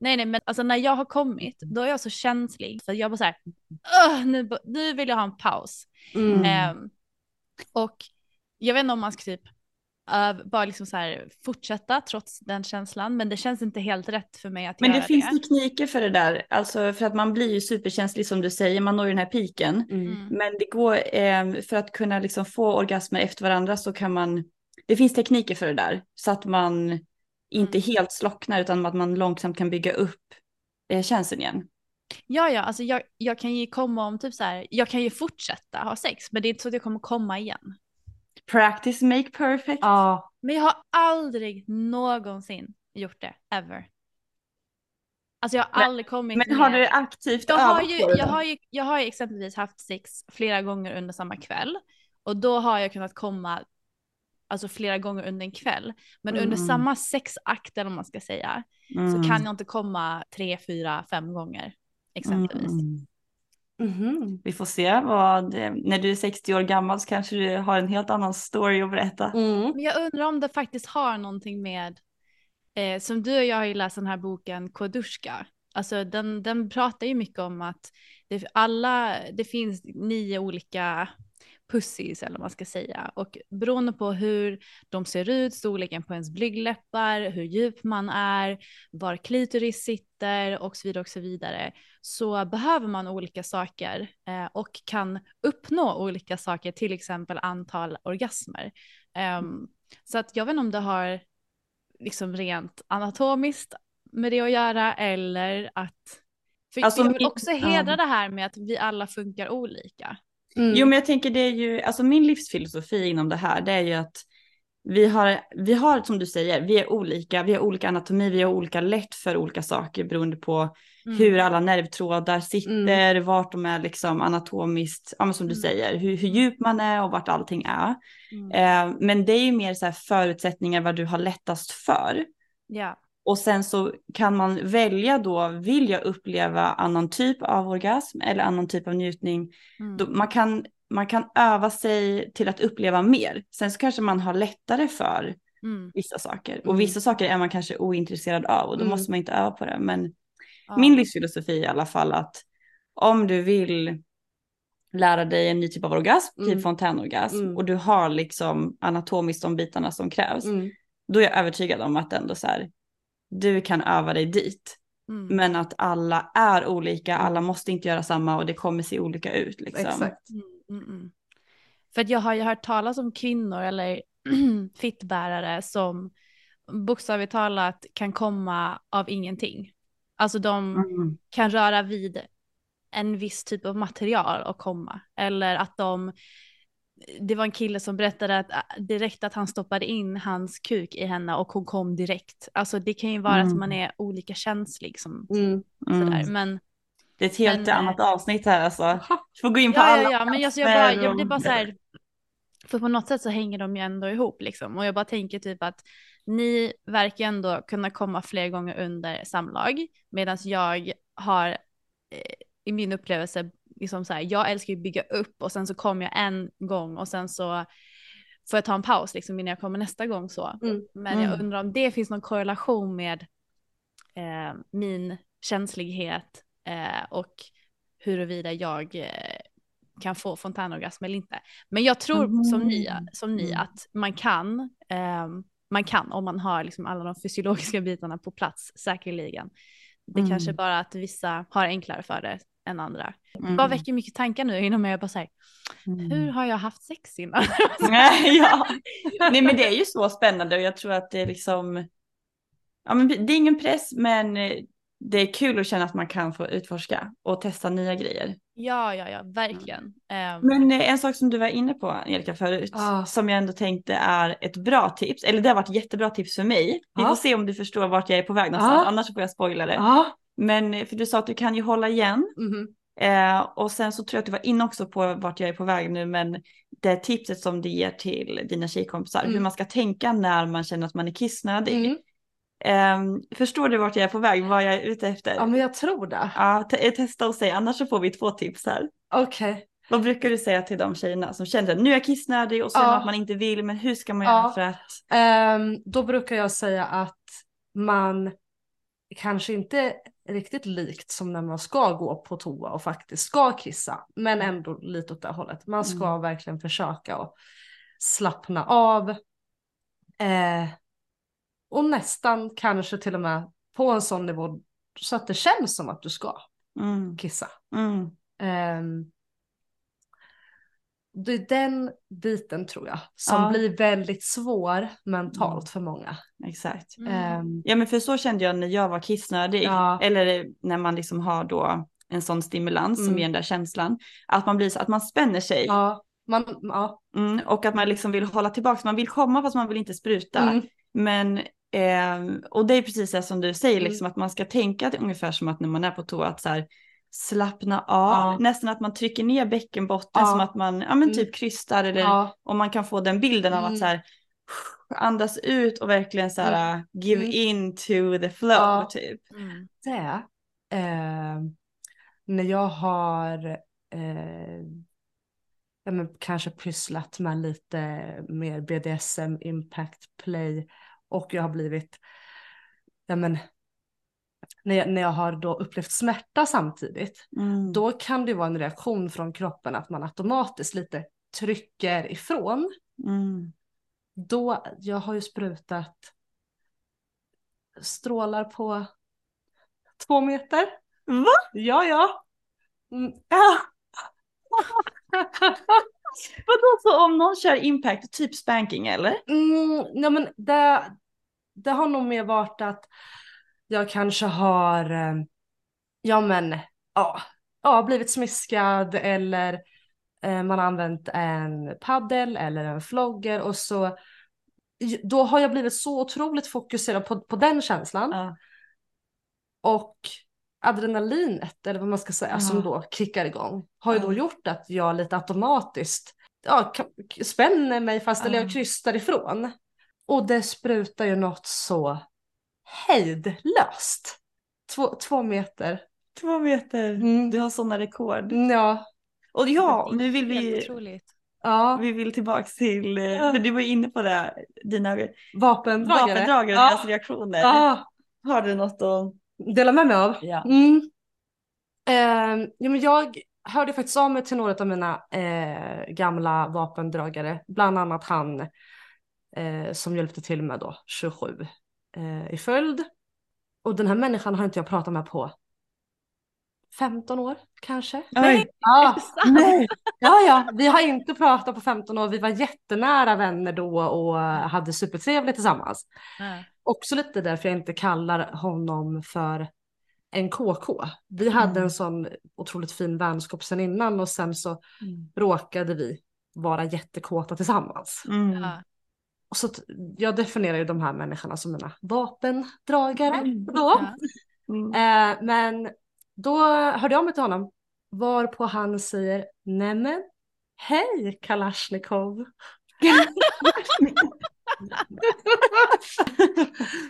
Nej, nej, men alltså när jag har kommit, då är jag så känslig. För jag bara så här, "Ugh, nu, nu vill jag ha en paus. Mm. Ehm, och jag vet inte om man ska typ öv- bara liksom så här fortsätta trots den känslan, men det känns inte helt rätt för mig att Men göra det finns tekniker för det där, alltså för att man blir ju superkänslig som du säger, man når ju den här piken. Mm. Mm. Men det går, eh, för att kunna liksom få orgasmer efter varandra så kan man, det finns tekniker för det där. Så att man inte Mm. helt slocknar utan att man långsamt kan bygga upp eh, känslan igen. Ja, ja, alltså jag, jag kan ju komma om typ så här, jag kan ju fortsätta ha sex, men det är inte så att jag kommer komma igen. Practice make perfect. Ja, Men jag har aldrig någonsin gjort det, ever. Alltså jag har Men- aldrig kommit Men har ner- du aktivt jag har, ju, jag, har ju, jag har ju exempelvis haft sex flera gånger under samma kväll. Och då har jag kunnat komma alltså flera gånger under en kväll. Men under Mm. samma sexakt, eller vad man ska säga, Mm. så kan jag inte komma tre, fyra, fem gånger. Exempelvis. Mm. Mhm. Vi får se vad, när du är 60 år gammal så kanske du har en helt annan story att berätta. Mm. Men jag undrar om det faktiskt har någonting med eh, som du och jag har ju läst den här boken Kodushka. Alltså den, den pratar ju mycket om att det, alla, det finns nio olika pussies eller vad man ska säga. Och beroende på hur de ser ut, storleken på ens blygdläppar, hur djup man är, var klitoris sitter och så vidare och så vidare, så behöver man olika saker eh, och kan uppnå olika saker, till exempel antal orgasmer. Um, så att jag vet inte om det har liksom rent anatomiskt med det att göra eller att för Alltså, jag vill också hedra det här med att vi alla funkar olika. Mm. Jo men jag tänker det är ju, alltså min livsfilosofi inom det här det är ju att vi har, vi har som du säger, vi är olika, vi har olika anatomi, vi har olika lätt för olika saker beroende på Mm. hur alla nervtrådar sitter, vart de är liksom anatomiskt, ja men som du Mm. säger, hur, hur djup man är och vart allting är. Mm. Eh, men det är ju mer så här förutsättningar vad du har lättast för. Ja. Och sen så kan man välja då, vill jag uppleva annan typ av orgasm eller annan typ av njutning. Mm. Man, kan, man kan öva sig till att uppleva mer. Sen så kanske man har lättare för Mm. vissa saker. Mm. Och vissa saker är man kanske ointresserad av och då Mm. måste man inte öva på det. Men Ja. min livsfilosofi är i alla fall att om du vill lära dig en ny typ av orgasm, Mm. typ fontänorgasm, Mm. och du har liksom anatomiskt de bitarna som krävs, Mm. då är jag övertygad om att ändå så här, du kan öva dig dit. Mm. Men att alla är olika, Mm. alla måste inte göra samma och det kommer se olika ut. Liksom. Exakt. Mm, mm, mm. För att jag har ju hört talas om kvinnor eller [clears throat] fittbärare som bokstavligt talat kan komma av ingenting. Alltså de Mm. kan röra vid en viss typ av material och komma. Eller att de, det var en kille som berättade att äh, direkt att han stoppade in hans kuk i henne och hon kom direkt. Alltså det kan ju vara att Mm. man är olika känslig som Mm. sådär. Mm. Men Det är ett helt Men, eh, annat avsnitt här alltså. Du får gå in på Ja, alla ja, ja, men alltså jag, bara, jag blir bara så här, för på något sätt så hänger de ju ändå ihop liksom. Och jag bara tänker typ att ni verkar ändå kunna komma fler gånger under samlag, medan jag har eh, i min upplevelse, liksom så här, jag älskar ju att bygga upp och sen så kommer jag en gång och sen så får jag ta en paus liksom innan jag kommer nästa gång så. Mm. Men jag Mm. undrar om det finns någon korrelation med eh, min känslighet eh, och huruvida jag eh, kan få fontänorgasm eller inte. Men jag tror som ni, Mm. som ni Mm. att man kan, ehm, man kan om man har liksom alla de fysiologiska bitarna på plats säkerligen. Det Mm. kanske bara att vissa har enklare för det än andra. Det Mm. bara väcker mycket tankar nu inom mig. Jag bara säger, Mm. hur har jag haft sex innan? [laughs] Nej, ja. Nej men det är ju så spännande och jag tror att det är liksom, ja men det är ingen press men eh, det är kul att känna att man kan få utforska och testa nya grejer. ja, ja, ja, verkligen. Ehm, Men eh, en sak som du var inne på Erika förut, Ah. som jag ändå tänkte är ett bra tips, eller det har varit jättebra tips för mig. Vi Ah. får se om du förstår vart jag är på väg någonstans, Ah. annars får jag spoila det. Ja. Men eh, för du sa att du kan ju hålla igen Mhm. eh, och sen så tror jag att du var inne också på vart jag är på väg nu, men det tipset som du ger till dina tjejkompisar, Mm. hur man ska tänka när man känner att man är kissnödig. Mm. Eh, förstår du vart jag är på väg, vad jag är ute efter? Ja men jag tror det. Ja, te- testa och säg, annars så får vi två tips här. Okej. Vad brukar du säga till de tjejerna som känner att nu är jag kissnödig och känner Ja. att man inte vill, men hur ska man Ja. göra för att... Ehm, då brukar jag säga att man kanske inte riktigt likt som när man ska gå på toa och faktiskt ska kissa, men ändå lite åt det hållet. Man ska Mm. verkligen försöka att slappna av. Eh, och nästan kanske till och med på en sån nivå så att det känns som att du ska Mm, kissa. mm, Ehm, det är den biten tror jag som Ja. blir väldigt svår mentalt för många. exakt. mm. Ehm, Ja men för så kände jag när jag var kissnödig, Ja. eller när man liksom har då en sån stimulans som Mm. ger den där känslan, att man blir så att man spänner sig ja, man, ja. mm, och att man liksom vill hålla tillbaka, man vill komma fast man vill inte spruta. Mm, Men, ehm, och det är precis det som du säger, Mm. liksom, att man ska tänka att ungefär som att när man är på toa, att så här, slappna av, Ja. nästan att man trycker ner bäckenbotten Ja. som att man ja, men Mm. typ krystar eller ja, om man kan få den bilden av Mm. att så här, andas ut och verkligen så här, give Mm. in to the flow typ. Mm. det. ehm, när jag har eh, ja, men kanske pysslat med lite mer BDSM, impact play och jag har blivit ja men, när jag, när jag har då upplevt smärta samtidigt, Mm. då kan det vara en reaktion från kroppen att man automatiskt lite trycker ifrån. Mm. Då, jag har ju sprutat strålar på två meter. Va? Ja, ja. Mm. Ja. [laughs] Vadå så om någon kör impact, typ spanking eller? Mm, ja, men det, det har nog mer varit att jag kanske har, eh, ja men, ja, ja blivit smiskad eller eh, man har använt en paddel eller en flogger och så då har jag blivit så otroligt fokuserad på, på den känslan. Ja. Och adrenalinet, eller vad man ska säga, Ja. som då kickar igång, har ju då Ja. gjort att jag lite automatiskt ja, spänner mig fast, eller Ja. jag krystar ifrån. Och det sprutar ju något så hejdlöst. Två, två meter. Två meter. Mm. Du har sådana rekord. Ja. Och ja, nu vill vi. Ja, vi vill tillbaks till, eh, Ja. för du var ju inne på det, dina vapendragare. vapendragare, Ja. deras reaktioner. Ja, Har du något att... dela med mig av. Ja. Mm. Eh, ja, men jag hörde faktiskt av mig till några av mina eh, gamla vapendragare, bland annat han eh, som hjälpte till med då 27 eh, i följd. Och den här människan har inte jag pratat med på 15 år kanske. Oj. Ja, Nej. ja, ja, vi har inte pratat på 15 år. Vi var jättenära vänner då och hade supertrevligt tillsammans. Ja. Också lite därför jag inte kallar honom för en KK. Vi hade Mm. en sån otroligt fin vänskap sen innan och sen så Mm. råkade vi vara jättekåta tillsammans. Mm. Och så jag definierar ju de här människorna som mina vapendragare Mm. då. Ja. Mm. Eh, men då hörde jag mig till honom varpå han säger nämen hej Kalashnikov. [laughs]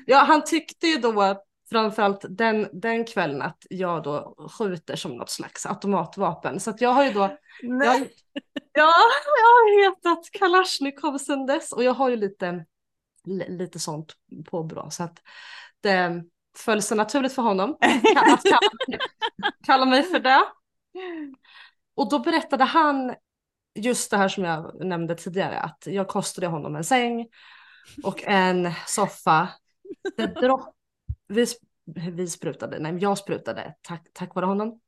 ja, han tyckte ju då framförallt den, den kvällen att jag då skjuter som något slags automatvapen. Så att jag har ju då, jag, [laughs] ja, jag har hetat Kalashnikov sedan dess och jag har ju lite, li- lite sånt på bra så att det föll sig naturligt för honom att kalla, [laughs] kalla mig för det. Och då berättade han just det här som jag nämnde tidigare att jag kostade honom en säng och en soffa. Det dropp, vi, vi sprutade, nej jag sprutade tack, tack vare honom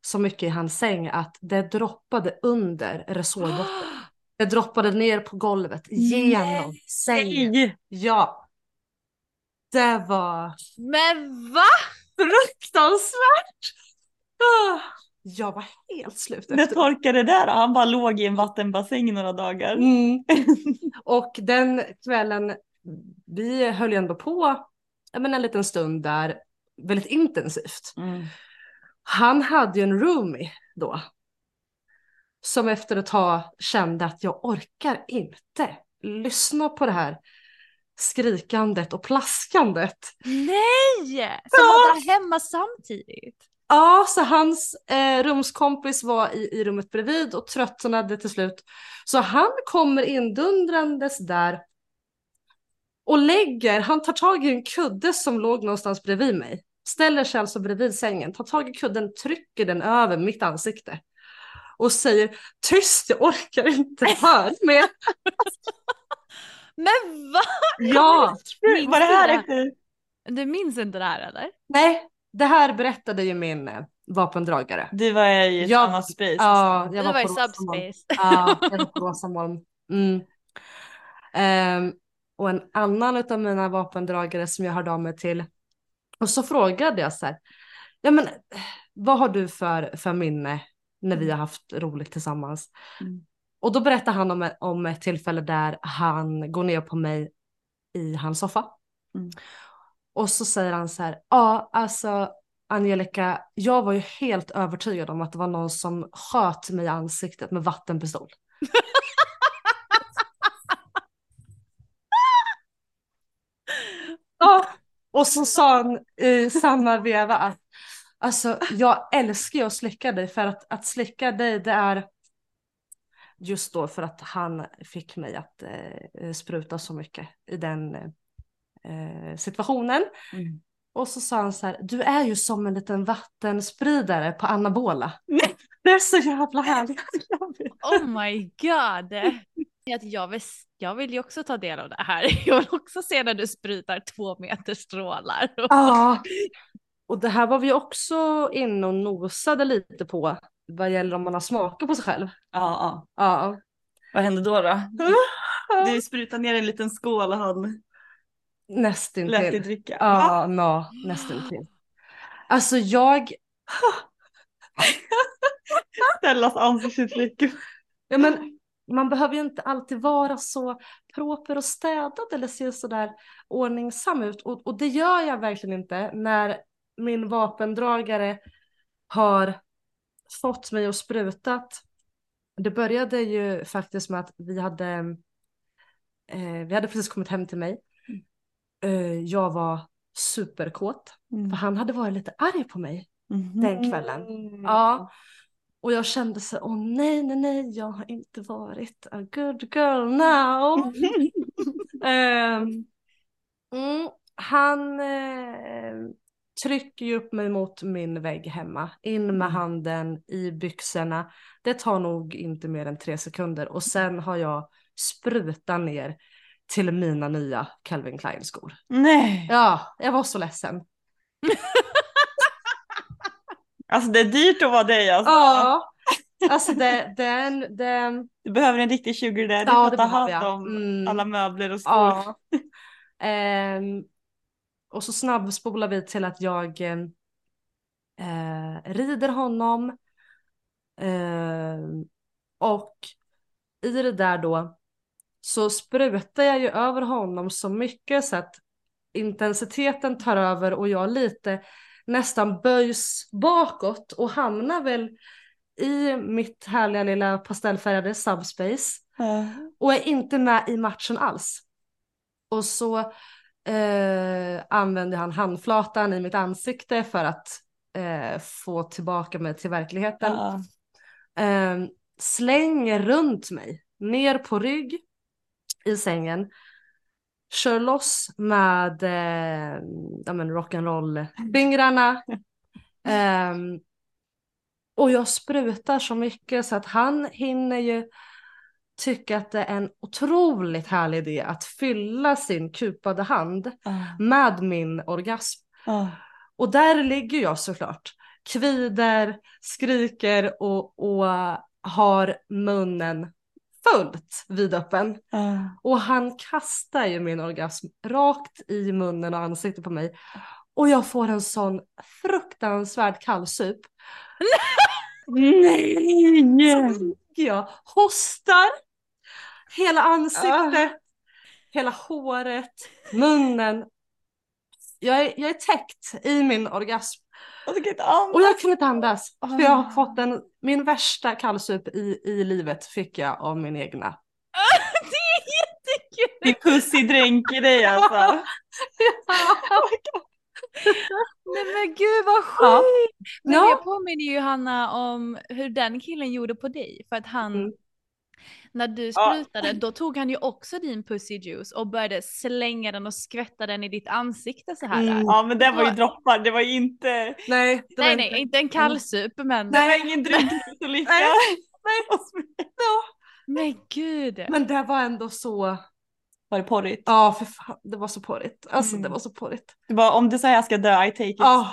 så mycket i hans säng att det droppade under resårbotten. Det droppade ner på golvet genom sängen. Nej. Ja. Det var Men va? fruktansvärt. Jag var helt slut När efter torkade det där då? Han bara låg i en vattenbassäng några dagar. Mm. [laughs] Och den kvällen, vi höll ju ändå på men en liten stund där, väldigt intensivt. Mm. Han hade ju en roomie då. Som efter ett tag kände att jag orkar inte lyssna på det här skrikandet och plaskandet. Nej! Som var där hemma samtidigt. Ja, så hans eh, rumskompis var i, i rummet bredvid och tröttnade till slut. Så han kommer indundrandes där och lägger, han tar tag i en kudde som låg någonstans bredvid mig. Ställer sig alltså bredvid sängen, tar tag i kudden, trycker den över mitt ansikte. Och säger tyst, jag orkar inte höra mer. [laughs] Men va? Ja, Minns Var det du här efter? Du minns inte det här eller? nej, det här berättade ju min eh, vapendragare. Du var i Jag- annat space. Ja, Du jag var, var, i subspace. Ja, jag var på Rosamolm. Mm. Ehm, och en annan av mina vapendragare som jag hörde av mig till. Och så frågade jag så här. Ja men vad har du för, för minne när vi har haft roligt tillsammans? Mm. Och då berättade han om, om ett tillfälle där han går ner på mig i hans soffa. Mm. Och så säger han så här. Ja alltså Angelica, jag var ju helt övertygad om att det var någon som sköt mig i ansiktet med vattenpistol. [laughs] ja. Och så sa han i samma veva att alltså, jag älskar ju att slicka dig för att, att slicka dig det är just då för att han fick mig att eh, spruta så mycket i den eh, situationen. Mm. Och så sa han så här, du är ju som en liten vattenspridare på anabola. Nej. Det är så jävla härligt. [laughs] Oh my god. Att jag, vill, jag vill ju också ta del av det här. [laughs] Jag vill också se när du sprutar två meter strålar. [laughs] Ja. Och det här var vi också inne och nosade lite på vad gäller om man har smakat på sig själv. Ja, ja. Ja. Vad hände då då? [laughs] Du sprutade ner en liten skål och han lät dig Nästintill. dricka. Ja, no, nästintill. Alltså jag, Stellas ansiktsuttryck. ja men man behöver ju inte alltid vara så proper och städad eller se sådär ordningsam ut. Och, och det gör jag verkligen inte när min vapendragare har fått mig att sprutat. Det började ju faktiskt med att vi hade, eh, vi hade precis kommit hem till mig. Eh, jag var superkåt, för han hade varit lite arg på mig den kvällen. Ja. Och jag kände så, åh nej, nej, nej, jag har inte varit a good girl now. [laughs] Ehm, mm, han eh, trycker ju upp mig mot min vägg hemma, in med handen i byxorna. Det tar nog inte mer än tre sekunder och sen har jag sprutat ner till mina nya Calvin Klein skor. Nej. Ja, jag var så ledsen. [laughs] Alltså det är dyrt att vara dig alltså. Ja, alltså det, den, den, Du behöver en riktig sugar daddy Ja, för att ta hand om Mm. alla möbler och skor. ja. [laughs] Ehm, och så snabbspolar vi till att jag eh, rider honom. Ehm, och i det där då så sprutar jag ju över honom så mycket så att intensiteten tar över och jag lite nästan böjs bakåt och hamnar väl i mitt härliga lilla pastellfärgade subspace Ja. och är inte med i matchen alls. Och så eh, använder han handflatan i mitt ansikte för att eh, få tillbaka mig till verkligheten. Ja. Eh, slänger runt mig, ner på rygg i sängen. Kör loss med eh, ja, rock'n'roll-fingrarna. [laughs] Ehm, och jag sprutar så mycket så att han hinner ju tycka att det är en otroligt härlig idé att fylla sin kupade hand Ja. med min orgasm. Ja. Och där ligger jag såklart, kvider, skriker och, och har munnen fullt vidöppen. Ja. Och han kastar ju min orgasm rakt i munnen och ansiktet på mig. Och jag får en sån fruktansvärd kallsup. Nej! Jag hostar. Hela ansiktet, hela håret, munnen. Jag är, jag är täckt i min orgasm. Jag kan inte andas. Och jag kunde inte andas. Ah. För jag har fått en, min värsta kallsup i, i livet fick jag av min egna. [laughs] det är jättekul! Din pussy dränker dig alltså. [laughs] [laughs] Nej men gud vad Ja. sjukt! Men Ja. det påminner ju Hanna om hur den killen gjorde på dig. För att han, Mm. När du Ja. sprutade, då tog han ju också din pussy juice och började slänga den och skvätta den i ditt ansikte så här. Mm. Ja men det var ju droppar, det var ju inte, Nej, det var Nej inte- nej, inte en kallsup men... det var ingen drunkningsolycka. Nej. [laughs] Men gud! Men det var ändå så, Var det porrigt? ja för fan, det var så porrigt. Alltså Mm. det var så porrigt. Det var om det så här jag ska dö, I take it. Ja,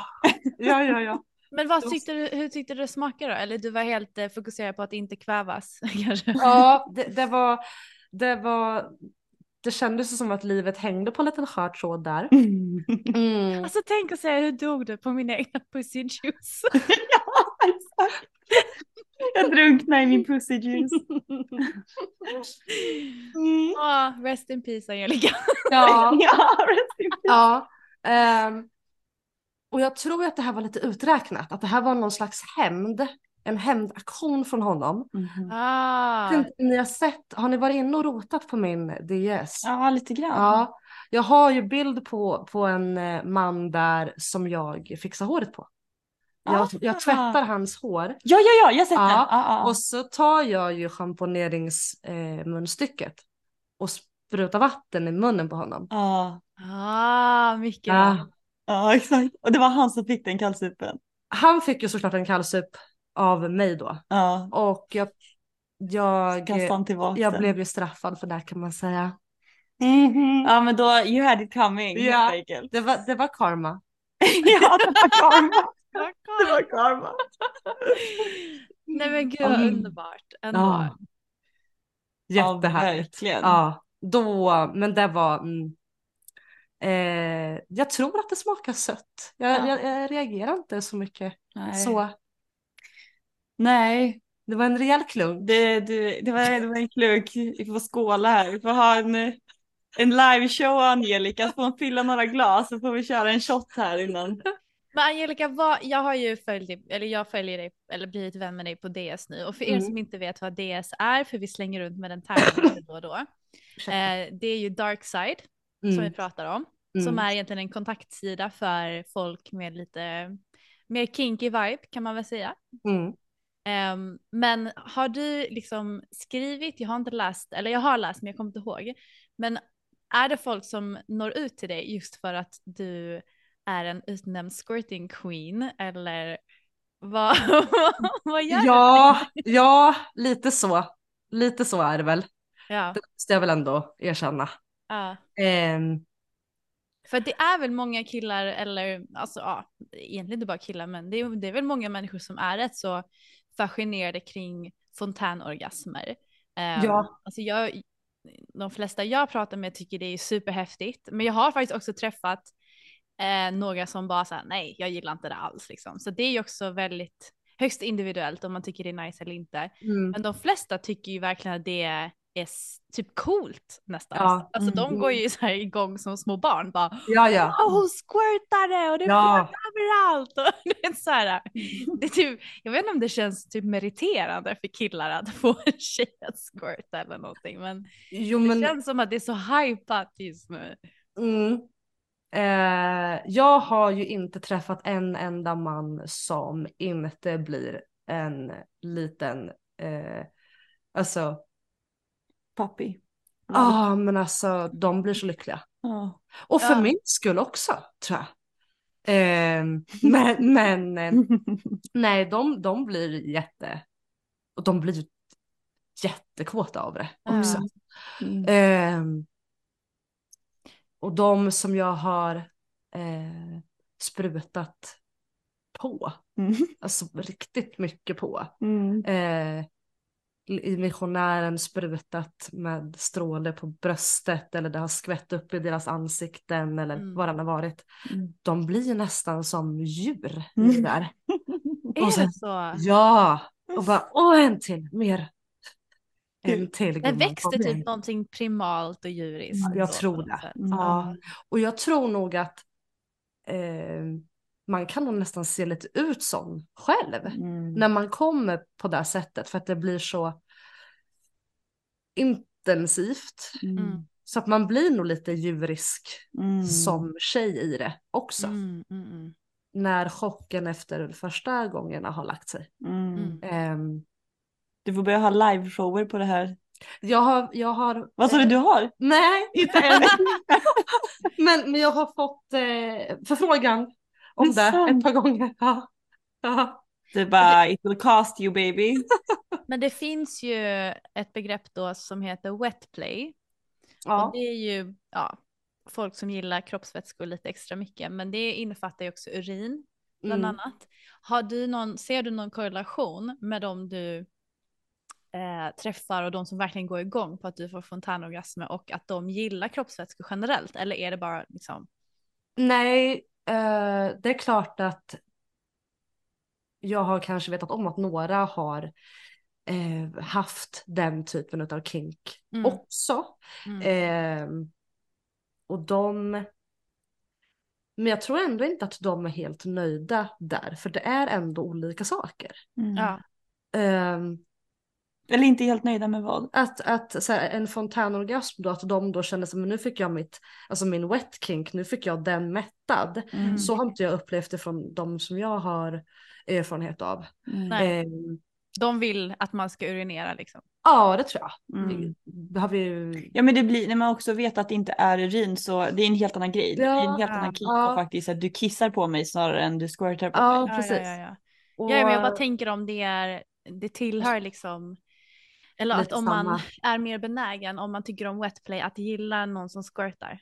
ja, ja, ja. Men vad tyckte du, hur tyckte du det smakade då? Eller du var helt eh, fokuserad på att inte kvävas [laughs] kanske? Ja, det, det var, det var, det kändes som att livet hängde på en liten skör tråd där. [laughs] Mm. Alltså tänk att säga hur dog du på min egna pussy juice? [laughs] Jag drunknar i min pussy juice. Mm. Ja, rest in peace Angelica. Ja, Ja, rest in peace. ja. ehm, och jag tror att det här var lite uträknat, att det här var någon slags hämnd, en hämndaktion från honom. Ah. Vet inte om Ni har sett, har ni varit inne och rotat på min DS? Ja, lite grann. Ja, jag har ju bild på, på en eh, man där som jag fixar håret på. Jag, Ah. jag tvättar hans hår Ja, ja, ja, jag har sett Ja, ja. och så tar jag ju schamponeringsmunstycket eh, och sprutar vatten i munnen på honom. Ja. Ah, mycket Ja. Ja exakt. Och det var han som fick den kallsupen. Han fick ju såklart en kallsup av mig då. Ja. Och jag, jag, jag blev ju straffad för det kan man säga. Ja men då, you had it coming Ja. Det var, det var karma. [laughs] ja [laughs] det var karma. det var karma. Nej men gud Mm. underbart ändå. Ja. Ja Jättehärligt. verkligen. Ja, då, men det var, mm, eh, jag tror att det smakar sött. Jag, Ja. jag, jag reagerar inte så mycket. Nej. Så Nej, det var en rejäl klunk. det, det, det, var, det var en klunk. Vi får skåla här. Vi får ha en, en liveshow Angelica. Så får hon fylla några glas så får vi köra en shot här innan. Men Angelica, vad, jag har ju följt dig, eller jag följer dig, eller blivit vän med dig på DS nu. Och för er Mm. som inte vet vad DS är, för vi slänger runt med den termen då och då. Eh, det är ju Darkside som vi Mm. pratar om. Mm. Som är egentligen en kontaktsida för folk med lite mer kinky vibe kan man väl säga. Mm. Ehm, men har du liksom skrivit, jag har inte läst, eller jag har läst men jag kommer inte ihåg. Men är det folk som når ut till dig just för att du är en utnämnd squirting queen eller vad, [laughs] vad gör Ja, ja, lite så. Lite så är det väl. du? Ja, Det måste jag väl ändå erkänna. Ja. Ehm, För det är väl många killar, eller alltså ja, egentligen inte bara killar, men det är, det är väl många människor som är rätt så fascinerade kring fontänorgasmer. Ehm, Ja. Alltså jag, de flesta jag pratar med tycker det är superhäftigt, men jag har faktiskt också träffat eh, några som bara säger nej, jag gillar inte det alls liksom. Så det är ju också väldigt högst individuellt om man tycker det är nice eller inte. mm. Men de flesta tycker ju verkligen att det är s- typ coolt nästan. Ja. Alltså de Mm. går ju så här igång som små barn bara Ja, ja. Wow, hon squirtade och det Ja. överallt. [laughs] Och det är så här, [laughs] det är typ, jag vet inte om det känns typ meriterande för killar att få en tjej att squirta eller någonting. Men Jo, det men känns som att det är så hypat just nu. Mm. Eh, jag har ju inte träffat en enda man som inte blir en liten, eh, alltså, Papi. ja ah, men alltså de blir så lyckliga. Ja. Och för Ja. min skull också tror jag. Eh, [laughs] men men eh, [laughs] nej, de, de blir jätte, och de blir jättekåta av det också. Mm. Ehm, och de som jag har eh, sprutat på, Mm. alltså riktigt mycket på. Mm. I missionären sprutat med stråle på bröstet eller det har skvätt upp i deras ansikten eller Mm. vad det har varit. Mm. De blir nästan som djur Mm. det där. [laughs] Är Och sen- det så? Ja, och bara åh en till, mer. En till Det gumman, växte typ någonting primalt och djuriskt. Jag då tror det. Ja. Och jag tror nog att eh, man kan nog nästan se lite ut som själv Mm. när man kommer på det sättet för att det blir så intensivt. Mm. Så att man blir nog lite djurisk Mm. som tjej i det också. Mm, mm, mm. När chocken efter första gångerna har lagt sig. Mm. Mm. Ehm, Du får börja ha liveshower på det här. jag har, jag har... Vad sa du du har? Nej, inte än. [laughs] men, men jag har fått eh, förfrågan om Det det, ett par gånger. Ja. Ja. Du bara, it will cost you baby. [laughs] Men det finns ju ett begrepp då som heter wet play. Och Ja. det är ju ja, folk som gillar kroppsvätskor lite extra mycket, men det innefattar ju också urin bland Mm. annat. Har du någon, ser du någon korrelation med de du eh, träffar och de som verkligen går igång på att du får fontänorgasmer och att de gillar kroppsvätskor generellt? Eller är det bara liksom, Nej, det är klart att jag har kanske vetat om att några har eh, haft den typen av kink Mm. också. mm, Ehm, och de... Men jag tror ändå inte att de är helt nöjda där, för det är ändå olika saker. Mm. Ehm, Eller inte helt nöjda med vad? att att så här, en fontänorgasm då, att de då känner som nu fick jag mitt, alltså min wet kink, nu fick jag den mättad. Mm. Så har inte jag upplevt det från de som jag har erfarenhet av. Mm. Nej. Ehm, De vill att man ska urinera liksom. Ja det tror jag. Mm. Det har vi ju. Ja men det blir, när man också vet att det inte är urin så det är en helt annan grej. Det är en Ja, helt annan kick ja. på faktiskt att du kissar på mig snarare än du squirtar på Ja mig. precis. Ja, ja, ja. Och- Ja, men jag bara tänker om det är, det tillhör liksom, eller att om man samma. är mer benägen, om man tycker om wetplay, att gilla någon som squirtar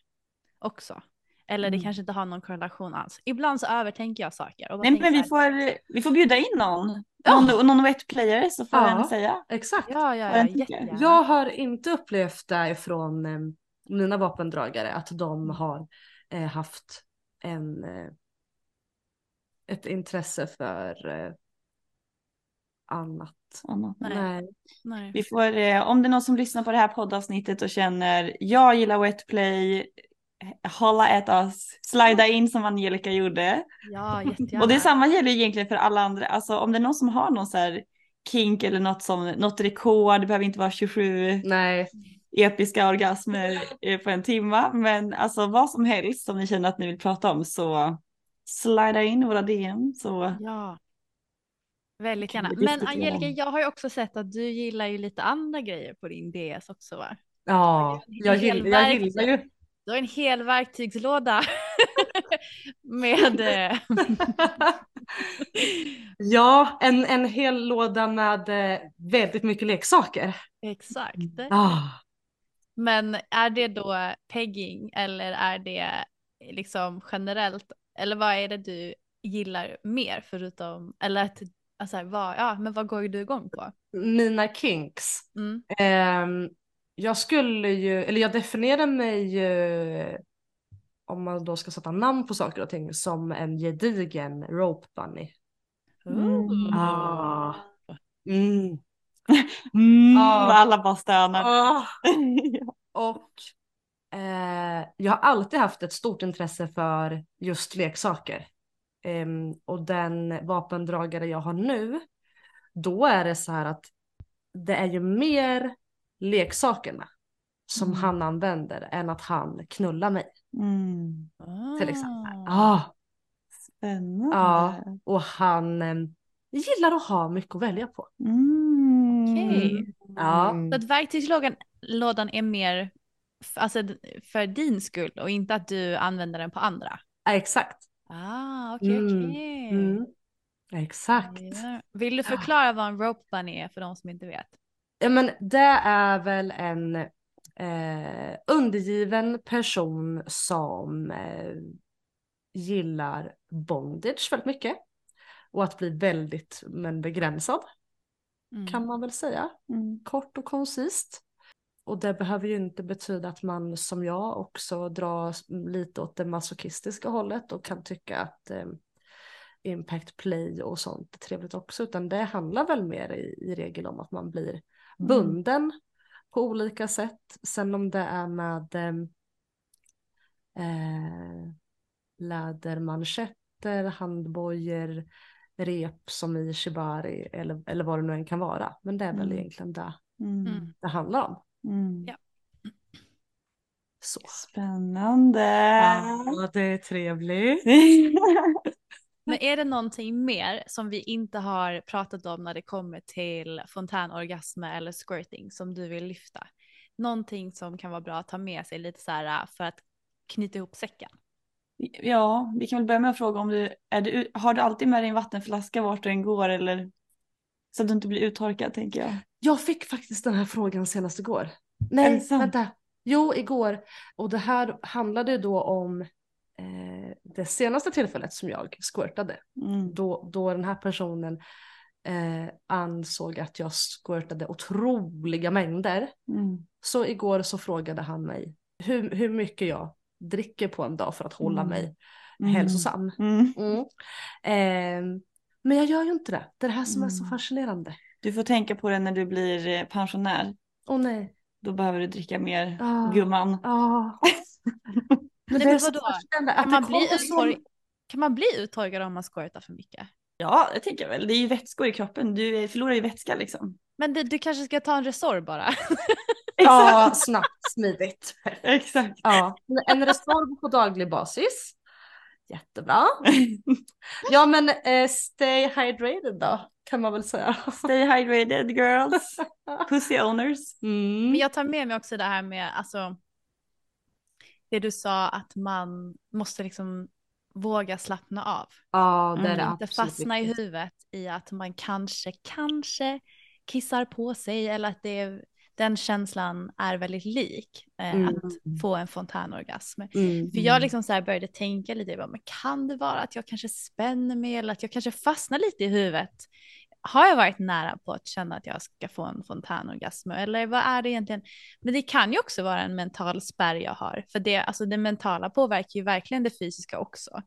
också. Eller det Mm. kanske inte har någon korrelation alls. Ibland så övertänker jag saker. Nej men vi här, får, vi får bjuda in någon. Ja. Någon, någon wet player så får Ja. den säga. Exakt. Ja, ja, ja, jättegärna. Jag har inte upplevt det från eh, mina vapendragare att de har eh, haft en, eh, ett intresse för eh, annat. Annat. Nej. Nej. Nej. Vi får, eh, om det är någon som lyssnar på det här poddavsnittet och känner jag gillar wetplay, hålla ett oss, slida in som Angelica gjorde. Ja, jättegärna. Och det är samma gäller egentligen för alla andra. Alltså om det är någon som har någon så här kink eller något som, något rekord, det behöver inte vara 27 Nej. episka orgasmer eh, på en timma. Men alltså vad som helst som ni känner att ni vill prata om så slida in i våra DM så Ja. Väldigt gärna. Men Angelica, jag har ju också sett att du gillar ju lite andra grejer på din DS också va? Ja, jag, hel gill, jag gillar ju. Du har en hel verktygslåda [laughs] med eh, [laughs] ja, en, en hel låda med eh, väldigt mycket leksaker. exakt. Ah. Men är det då pegging eller är det liksom generellt eller vad är det du gillar mer förutom eller att alltså vad, ja men vad går du igång på? Mina kinks. Mm. Ehm, jag skulle ju, eller jag definierar mig ju, om man då ska sätta namn på saker och ting, som en gedigen rope bunny. Mm. Ah. Mm. mm, Ja. alla bara stönar. Ah. [laughs] Och eh, jag har alltid haft ett stort intresse för just leksaker. Ehm, och den vapendragare jag har nu, då är det så här att det är ju mer leksakerna som Mm. han använder än att han knullar mig Mm. till exempel. Ah. Ah, Spännande. Ja. och han eh, gillar att ha mycket att välja på. Mm. Okej. Ja. Så att verktygslådan lådan är mer alltså, för din skull och inte att du använder den på andra. Ja, exakt. Ah, okej Mm, okej. Mm. Exakt. Vill du förklara vad en rope bunny är för de som inte vet? Ja men det är väl en eh, undergiven person som eh, gillar bondage väldigt mycket. Och att bli väldigt men begränsad Mm. kan man väl säga. Mm. Kort och koncist. Och det behöver ju inte betyda att man som jag också drar lite åt det masochistiska hållet och kan tycka att eh, impact play och sånt är trevligt också. Utan det handlar väl mer i, i regel om att man blir bunden på olika sätt. Sen om det är med eh, eh, lädermanschetter, handbojor, rep som i shibari eller, eller vad det nu än kan vara. Men det är väl Mm. egentligen det Mm. Mm. det handlar om. Mm. Ja. Så. Spännande. Ja, [laughs] det är trevligt. [laughs] Men är det någonting mer som vi inte har pratat om när det kommer till fontänorgasmer eller squirting som du vill lyfta? Någonting som kan vara bra att ta med sig lite så här för att knyta ihop säcken. Ja, vi kan väl börja med att fråga om du, är du, har du alltid med dig en vattenflaska vart du än går eller så att du inte blir uttorkad tänker jag. Jag fick faktiskt den här frågan senast igår. Nej, vänta. Jo, igår. Och det här handlade då om eh, det senaste tillfället som jag squirtade. Mm. Då, då den här personen eh, ansåg att jag squirtade otroliga mängder. Mm. Så igår så frågade han mig hur, hur mycket jag dricker på en dag för att hålla Mm. mig Mm. hälsosam. Mm. Mm. Men jag gör ju inte det. Det är det här som är så Mm. fascinerande. Du får tänka på det när du blir eh, pensionär. Åh nej. Då behöver du dricka mer Ah. gumman. Ja. [laughs] Men Nej, det men är så vadå? Kan man, bli uttork- kan man bli uttorkad om man squirtar för mycket? Ja, det tänker jag väl. Det är ju vätskor i kroppen. Du förlorar ju vätska liksom. Men du, du kanske ska ta en resor bara. [laughs] Ja, snabbt, smidigt. [laughs] Exakt. Ja. En Resorb på daglig basis. Jättebra. [laughs] ja men eh, stay hydrated då kan man väl säga. Stay hydrated girls. [laughs] Pussy owners. Mm. Men jag tar med mig också det här med alltså det du sa att man måste liksom våga slappna av. Ja det är det Mm. Inte absolut fastna i huvudet i att man kanske, kanske kissar på sig eller att det är, den känslan är väldigt lik eh, Mm. att få en fontänorgasm. Mm. För jag liksom så började tänka lite, bara, men kan det vara att jag kanske spänner mig eller att jag kanske fastnar lite i huvudet? Har jag varit nära på att känna att jag ska få en fontänorgasm eller vad är det egentligen? Men det kan ju också vara en mental spärr jag har, för det, alltså det mentala påverkar ju verkligen det fysiska också.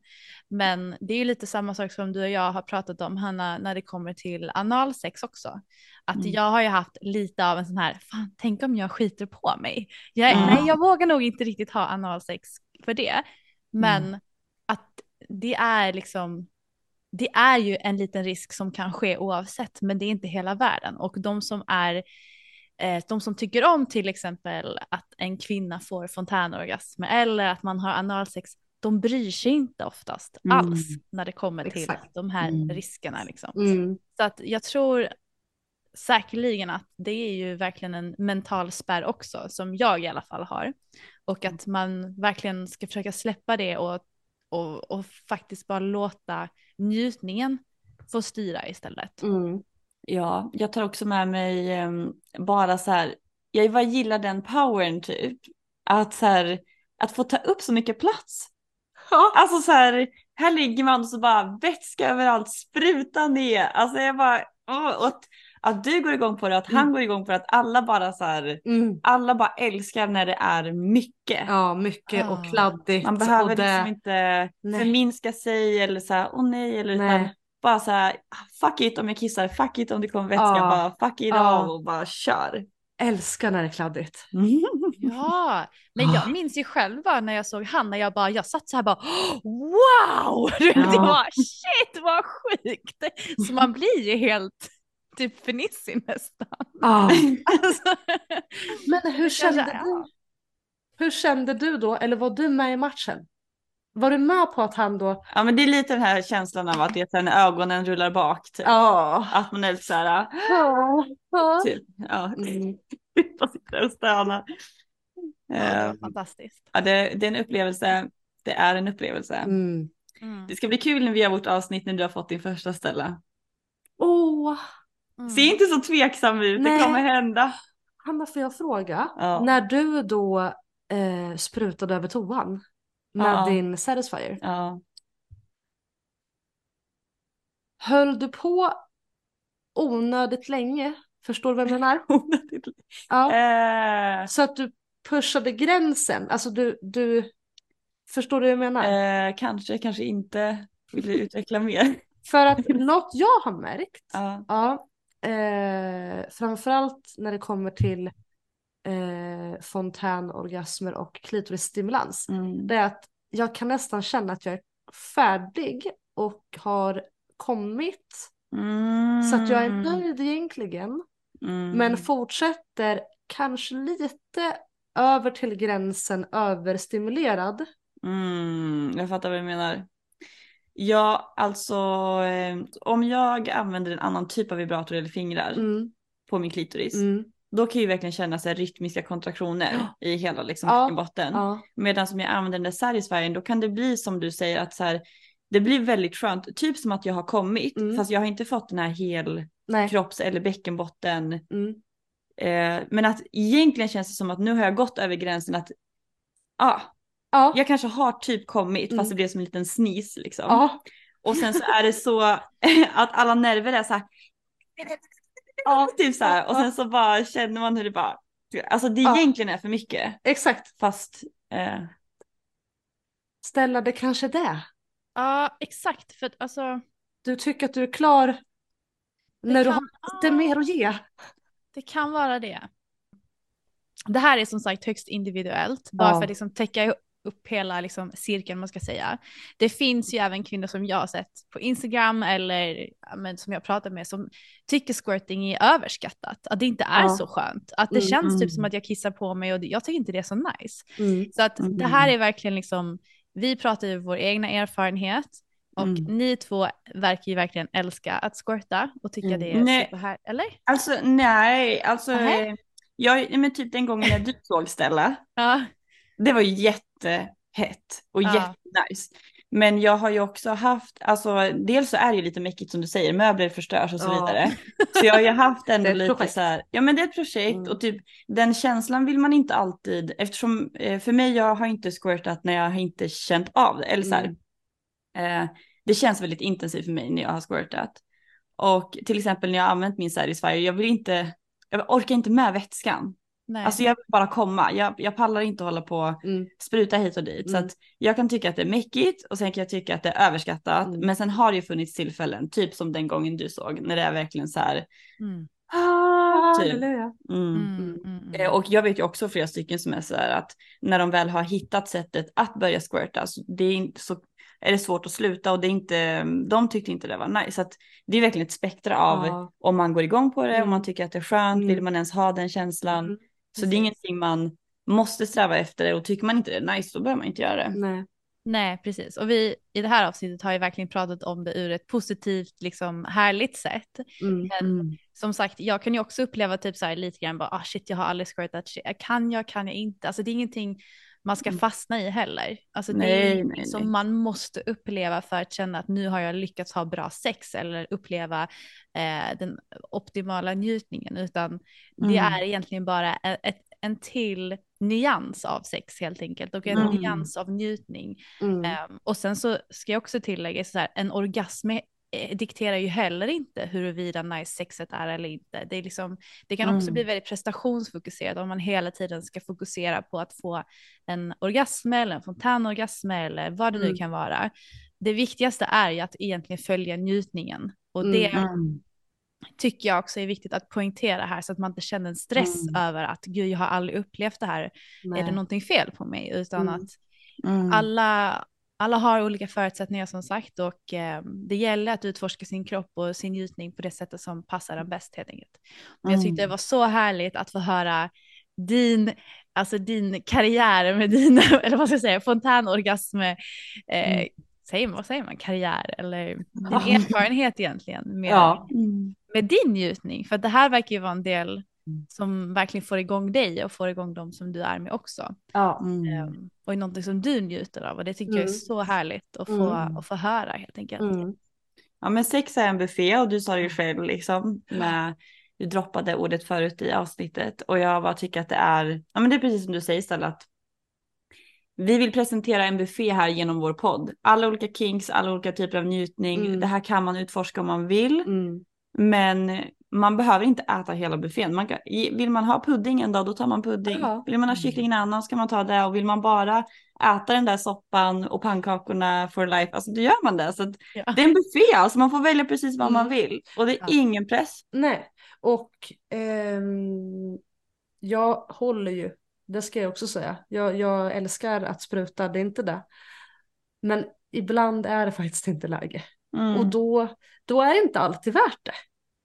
Men det är ju lite samma sak som du och jag har pratat om, Hanna, när det kommer till analsex också. Att Mm. jag har ju haft lite av en sån här, fan, tänk om jag skiter på mig. Jag, Ja. Nej, jag vågar nog inte riktigt ha analsex för det. Men att det är liksom, det är ju en liten risk som kan ske oavsett, men det är inte hela världen. Och de som är, eh, de som tycker om till exempel att en kvinna får fontänorgasm eller att man har analsex, de bryr sig inte oftast Mm. alls när det kommer till Exakt. de här Mm. riskerna. Liksom. Mm. Så att jag tror säkerligen att det är ju verkligen en mental spärr också, som jag i alla fall har. Och att man verkligen ska försöka släppa det och, och, och faktiskt bara låta njutningen få styra istället. Mm. Ja, jag tar också med mig em, bara så här, jag bara gillar den powern typ. Att så här, att få ta upp så mycket plats. Ja. Alltså så här, här ligger man och så bara vätska överallt, spruta ner. Alltså jag bara, åh, och att, att du går igång på det, att han Mm. går igång på det, att alla bara så här, Mm. alla bara älskar när det är mycket. Ja, mycket Ah. och kladdigt. Man behöver och det... liksom inte Nej. förminska sig eller så här, åh nej, eller utan Nej. bara så här, fuck it om jag kissar, fuck it om det kommer vätska, Ja. bara fuck it Ja. all och bara kör. Älskar när det är kladdigt. [laughs] Ja, men jag minns ju själv bara när jag såg han, när jag bara, jag satt så här bara, wow! [laughs] Ja. jag bara, shit vad sjukt! Så man blir ju helt typ fnissig nästan. Ja. [laughs] Alltså, Men hur kände är. du? Hur kände du då? Eller var du med i matchen? Var du med på att han då? Ja men det är lite den här känslan av att det är när ögonen rullar bak. Typ. Ja. Att man är lite så här, Ja. Ja. typ, ja, Mm. [laughs] bara sitter och stönar. ja, det Eh, var fantastiskt. Ja, det, det är en upplevelse. Det är en upplevelse. Mm. Mm. Det ska bli kul när vi har vårt avsnitt när du har fått din första ställa. Åh, Mm. Se inte så tveksam ut, Nej. det kommer hända. Hanna får jag fråga? Ja. När du då eh, sprutade över toan med Ja. din Satisfyer. Ja. Höll du på onödigt länge? Förstår du vad jag menar? Ja. Eh, Så att du pushade gränsen. Alltså du, du förstår du vad jag menar? eh, kanske, kanske inte. Vill du utveckla mer? För att [laughs] något jag har märkt, Ja. Eh, framförallt när det kommer till eh, fontänorgasmer och klitorisstimulans, Mm. det är att jag kan nästan känna att jag är färdig och har kommit Mm. så att jag är nöjd egentligen. Mm. Men fortsätter kanske lite över till gränsen överstimulerad. Mm, jag fattar vad du menar. Ja, alltså eh, om jag använder en annan typ av vibrator eller fingrar Mm, på min klitoris, mm, då kan jag verkligen känna så här, rytmiska kontraktioner i hela liksom, Ja, botten. ja, Medan som jag använder den där satisfyern, då kan det bli som du säger att så här, det blir väldigt skönt, typ som att jag har kommit, Mm. fast jag har inte fått den här hel nej. kropps eller bäckenbotten. Mm, Eh, men att egentligen känns det som att nu har jag gått över gränsen att ah, ja, jag kanske har typ kommit Mm. fast det blir som en liten snis liksom. ja, Och sen så är det så [laughs] att alla nerver är så här. ja, [laughs] Typ så här. Och sen så bara känner man hur det bara. Alltså det Ja. egentligen är för mycket. exakt. Fast. Eh, Ställa det kanske det. Ja, exakt. För att alltså, Du tycker att du är klar när du kan- har lite mer att ge. det kan vara det. Det här är som sagt högst individuellt, bara Ja. för att liksom täcka upp hela liksom, cirkeln man ska säga. Det finns ju även kvinnor som jag har sett på Instagram eller men, som jag pratar med som tycker squirting är överskattat, att det inte är Ja. så skönt. Att det Mm, känns typ mm. som att jag kissar på mig och jag tycker inte det är så nice. Mm. Så att Mm. det här är verkligen liksom vi pratar ju vår egna erfarenhet och Mm. ni två verkar ju verkligen älska att squirta och tycka Mm. det är Nej. superhär, eller? Alltså nej, alltså jag, men typ den gången när du såg Stella, Ja. Det var jättehett och Ja. jättenice. Men jag har ju också haft, alltså dels så är det ju lite mäckigt som du säger, möbler förstörs och så Ja. vidare. Så jag har ju haft [laughs] ändå lite projekt. så här, ja men det är ett projekt Mm. och typ den känslan vill man inte alltid, eftersom eh, för mig jag har inte squirtat när jag har inte känt av det. Eller så här, Mm. eh, det känns väldigt intensivt för mig när jag har squirtat. Och till exempel när jag har använt min Satisfyer, jag vill inte, jag orkar inte med vätskan. Nej. Alltså jag vill bara komma, jag, jag pallar inte hålla på Mm. spruta hit och dit. Så Mm. att jag kan tycka att det är mäckigt och sen kan jag tycka att det är överskattat. Mm. Men sen har det ju funnits tillfällen, typ som den gången du såg, när det är verkligen så här. Mm. Ah, Typ. Mm. Mm, mm, mm. Eh, Och jag vet ju också flera stycken som är så här att när de väl har hittat sättet att börja squirta så det är, inte så, är det svårt att sluta och det är inte, de tyckte inte det var nice. Så att det är verkligen ett spektra av Ja. om man går igång på det, om Mm. man tycker att det är skönt, Mm. vill man ens ha den känslan. Mm, så det är ingenting man måste sträva efter och tycker man inte det är nice då behöver man inte göra det. Nej. Nej, precis. Och vi i det här avsnittet har ju verkligen pratat om det ur ett positivt, liksom härligt sätt. Mm. Men som sagt, jag kan ju också uppleva typ så här lite grann bara, ah shit, jag har aldrig squirtat, shit, kan jag, kan jag inte? Alltså det är ingenting man ska Mm. fastna i heller. Alltså det Nej, är ingenting nej, som nej. man måste uppleva för att känna att nu har jag lyckats ha bra sex eller uppleva eh, den optimala njutningen, utan det Mm. är egentligen bara en, ett, en till nyans av sex helt enkelt och en Mm. nyans av njutning. Mm. Ehm, och sen så ska jag också tillägga så här, en orgasm eh, dikterar ju heller inte huruvida nice sexet är eller inte. Det, är liksom, det kan också Mm. bli väldigt prestationsfokuserat om man hela tiden ska fokusera på att få en orgasm eller en fontänorgasm eller vad det nu Mm. kan vara. Det viktigaste är ju att egentligen följa njutningen och det Mm. tycker jag också är viktigt att poängtera här så att man inte känner en stress Mm. över att gud jag har aldrig upplevt det här, Nej. är det någonting fel på mig? Utan Mm. att Mm. alla, alla har olika förutsättningar som sagt och eh, det gäller att utforska sin kropp och sin njutning på det sättet som passar en bäst helt enkelt. Men jag tyckte det Mm. var så härligt att få höra din, alltså din karriär med dina, [laughs] eller vad ska jag säga, fontänorgasm, eh, Mm. säger man, vad säger man, karriär eller din erfarenhet egentligen med, Ja. Med din njutning. För det här verkar ju vara en del. Som verkligen får igång dig och får igång dem som du är med också. Ja. Mm. Och är någonting som du njuter av och det tycker jag är Mm. så härligt att få, Mm. att få höra helt enkelt. Mm. Ja men sex är en buffé och du sa det ju själv liksom. Med, du droppade ordet förut i avsnittet och jag bara tycker att det är, ja men det är precis som du säger Stella att vi vill presentera en buffé här genom vår podd. Alla olika kinks, alla olika typer av njutning. Mm. Det här kan man utforska om man vill. Mm. Men man behöver inte äta hela buffén. Man kan, vill man ha pudding en dag då tar man pudding. Ja. Vill man ha kyckling en annan ska man ta det. Och vill man bara äta den där soppan och pannkakorna for life, alltså då gör man det. Så Ja. det är en buffé, alltså man får välja precis vad man Mm. vill. Och det är Ja. ingen press. Nej, och ehm, jag håller ju, det ska jag också säga. Jag, jag älskar att spruta, det är inte det. Men ibland är det faktiskt inte läge. Mm. Och då, då är det inte alltid värt det.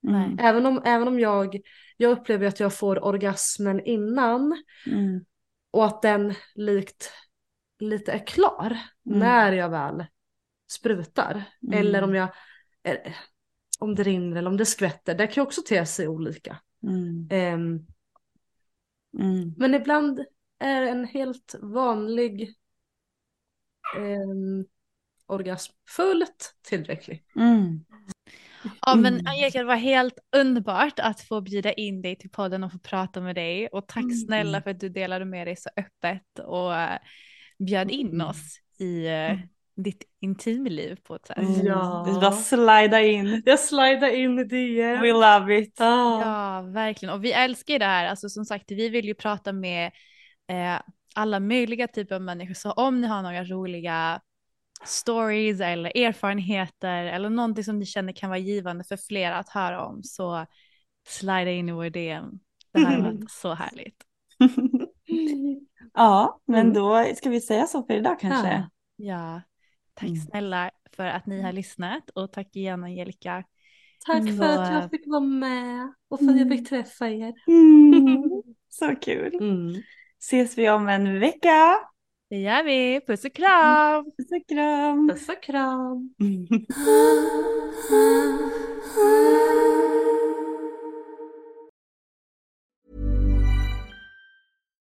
Mm. Även om, även om jag, jag upplever att jag får orgasmen innan Mm. och att den likt lite är klar Mm. när jag väl sprutar. Mm. Eller om jag, eh, om det rinner eller om det skvätter. Det kan också te sig olika. Ehm, Mm. men ibland är en helt vanlig ehm, orgasm fullt tillräcklig. Mm. Ja men Mm. Angelica det var helt underbart att få bjuda in dig till podden och få prata med dig och tack Mm. snälla för att du delade med dig så öppet och eh, bjöd in Mm. oss i eh, ditt intimliv på ett sätt. Ja. Det bara slida in. Jag slidar in i DM. We love it. Ah. Ja, verkligen. Och vi älskar ju det här. Alltså som sagt, vi vill ju prata med eh, alla möjliga typer av människor. Så om ni har några roliga stories eller erfarenheter eller någonting som ni känner kan vara givande för fler att höra om så slida in i vår DM. Det här har varit så härligt. [laughs] ja, men Mm. då ska vi säga så för idag kanske. Ja. Ja, tack Mm. snälla för att ni har lyssnat och tack igen Angelica. Tack Mm. för att jag fick vara med och för att jag fick träffa er. Mm. Så kul. [laughs] Mm. Ses vi om en vecka. Det gör vi. Puss och kram! Puss och kram! Puss och kram! [laughs]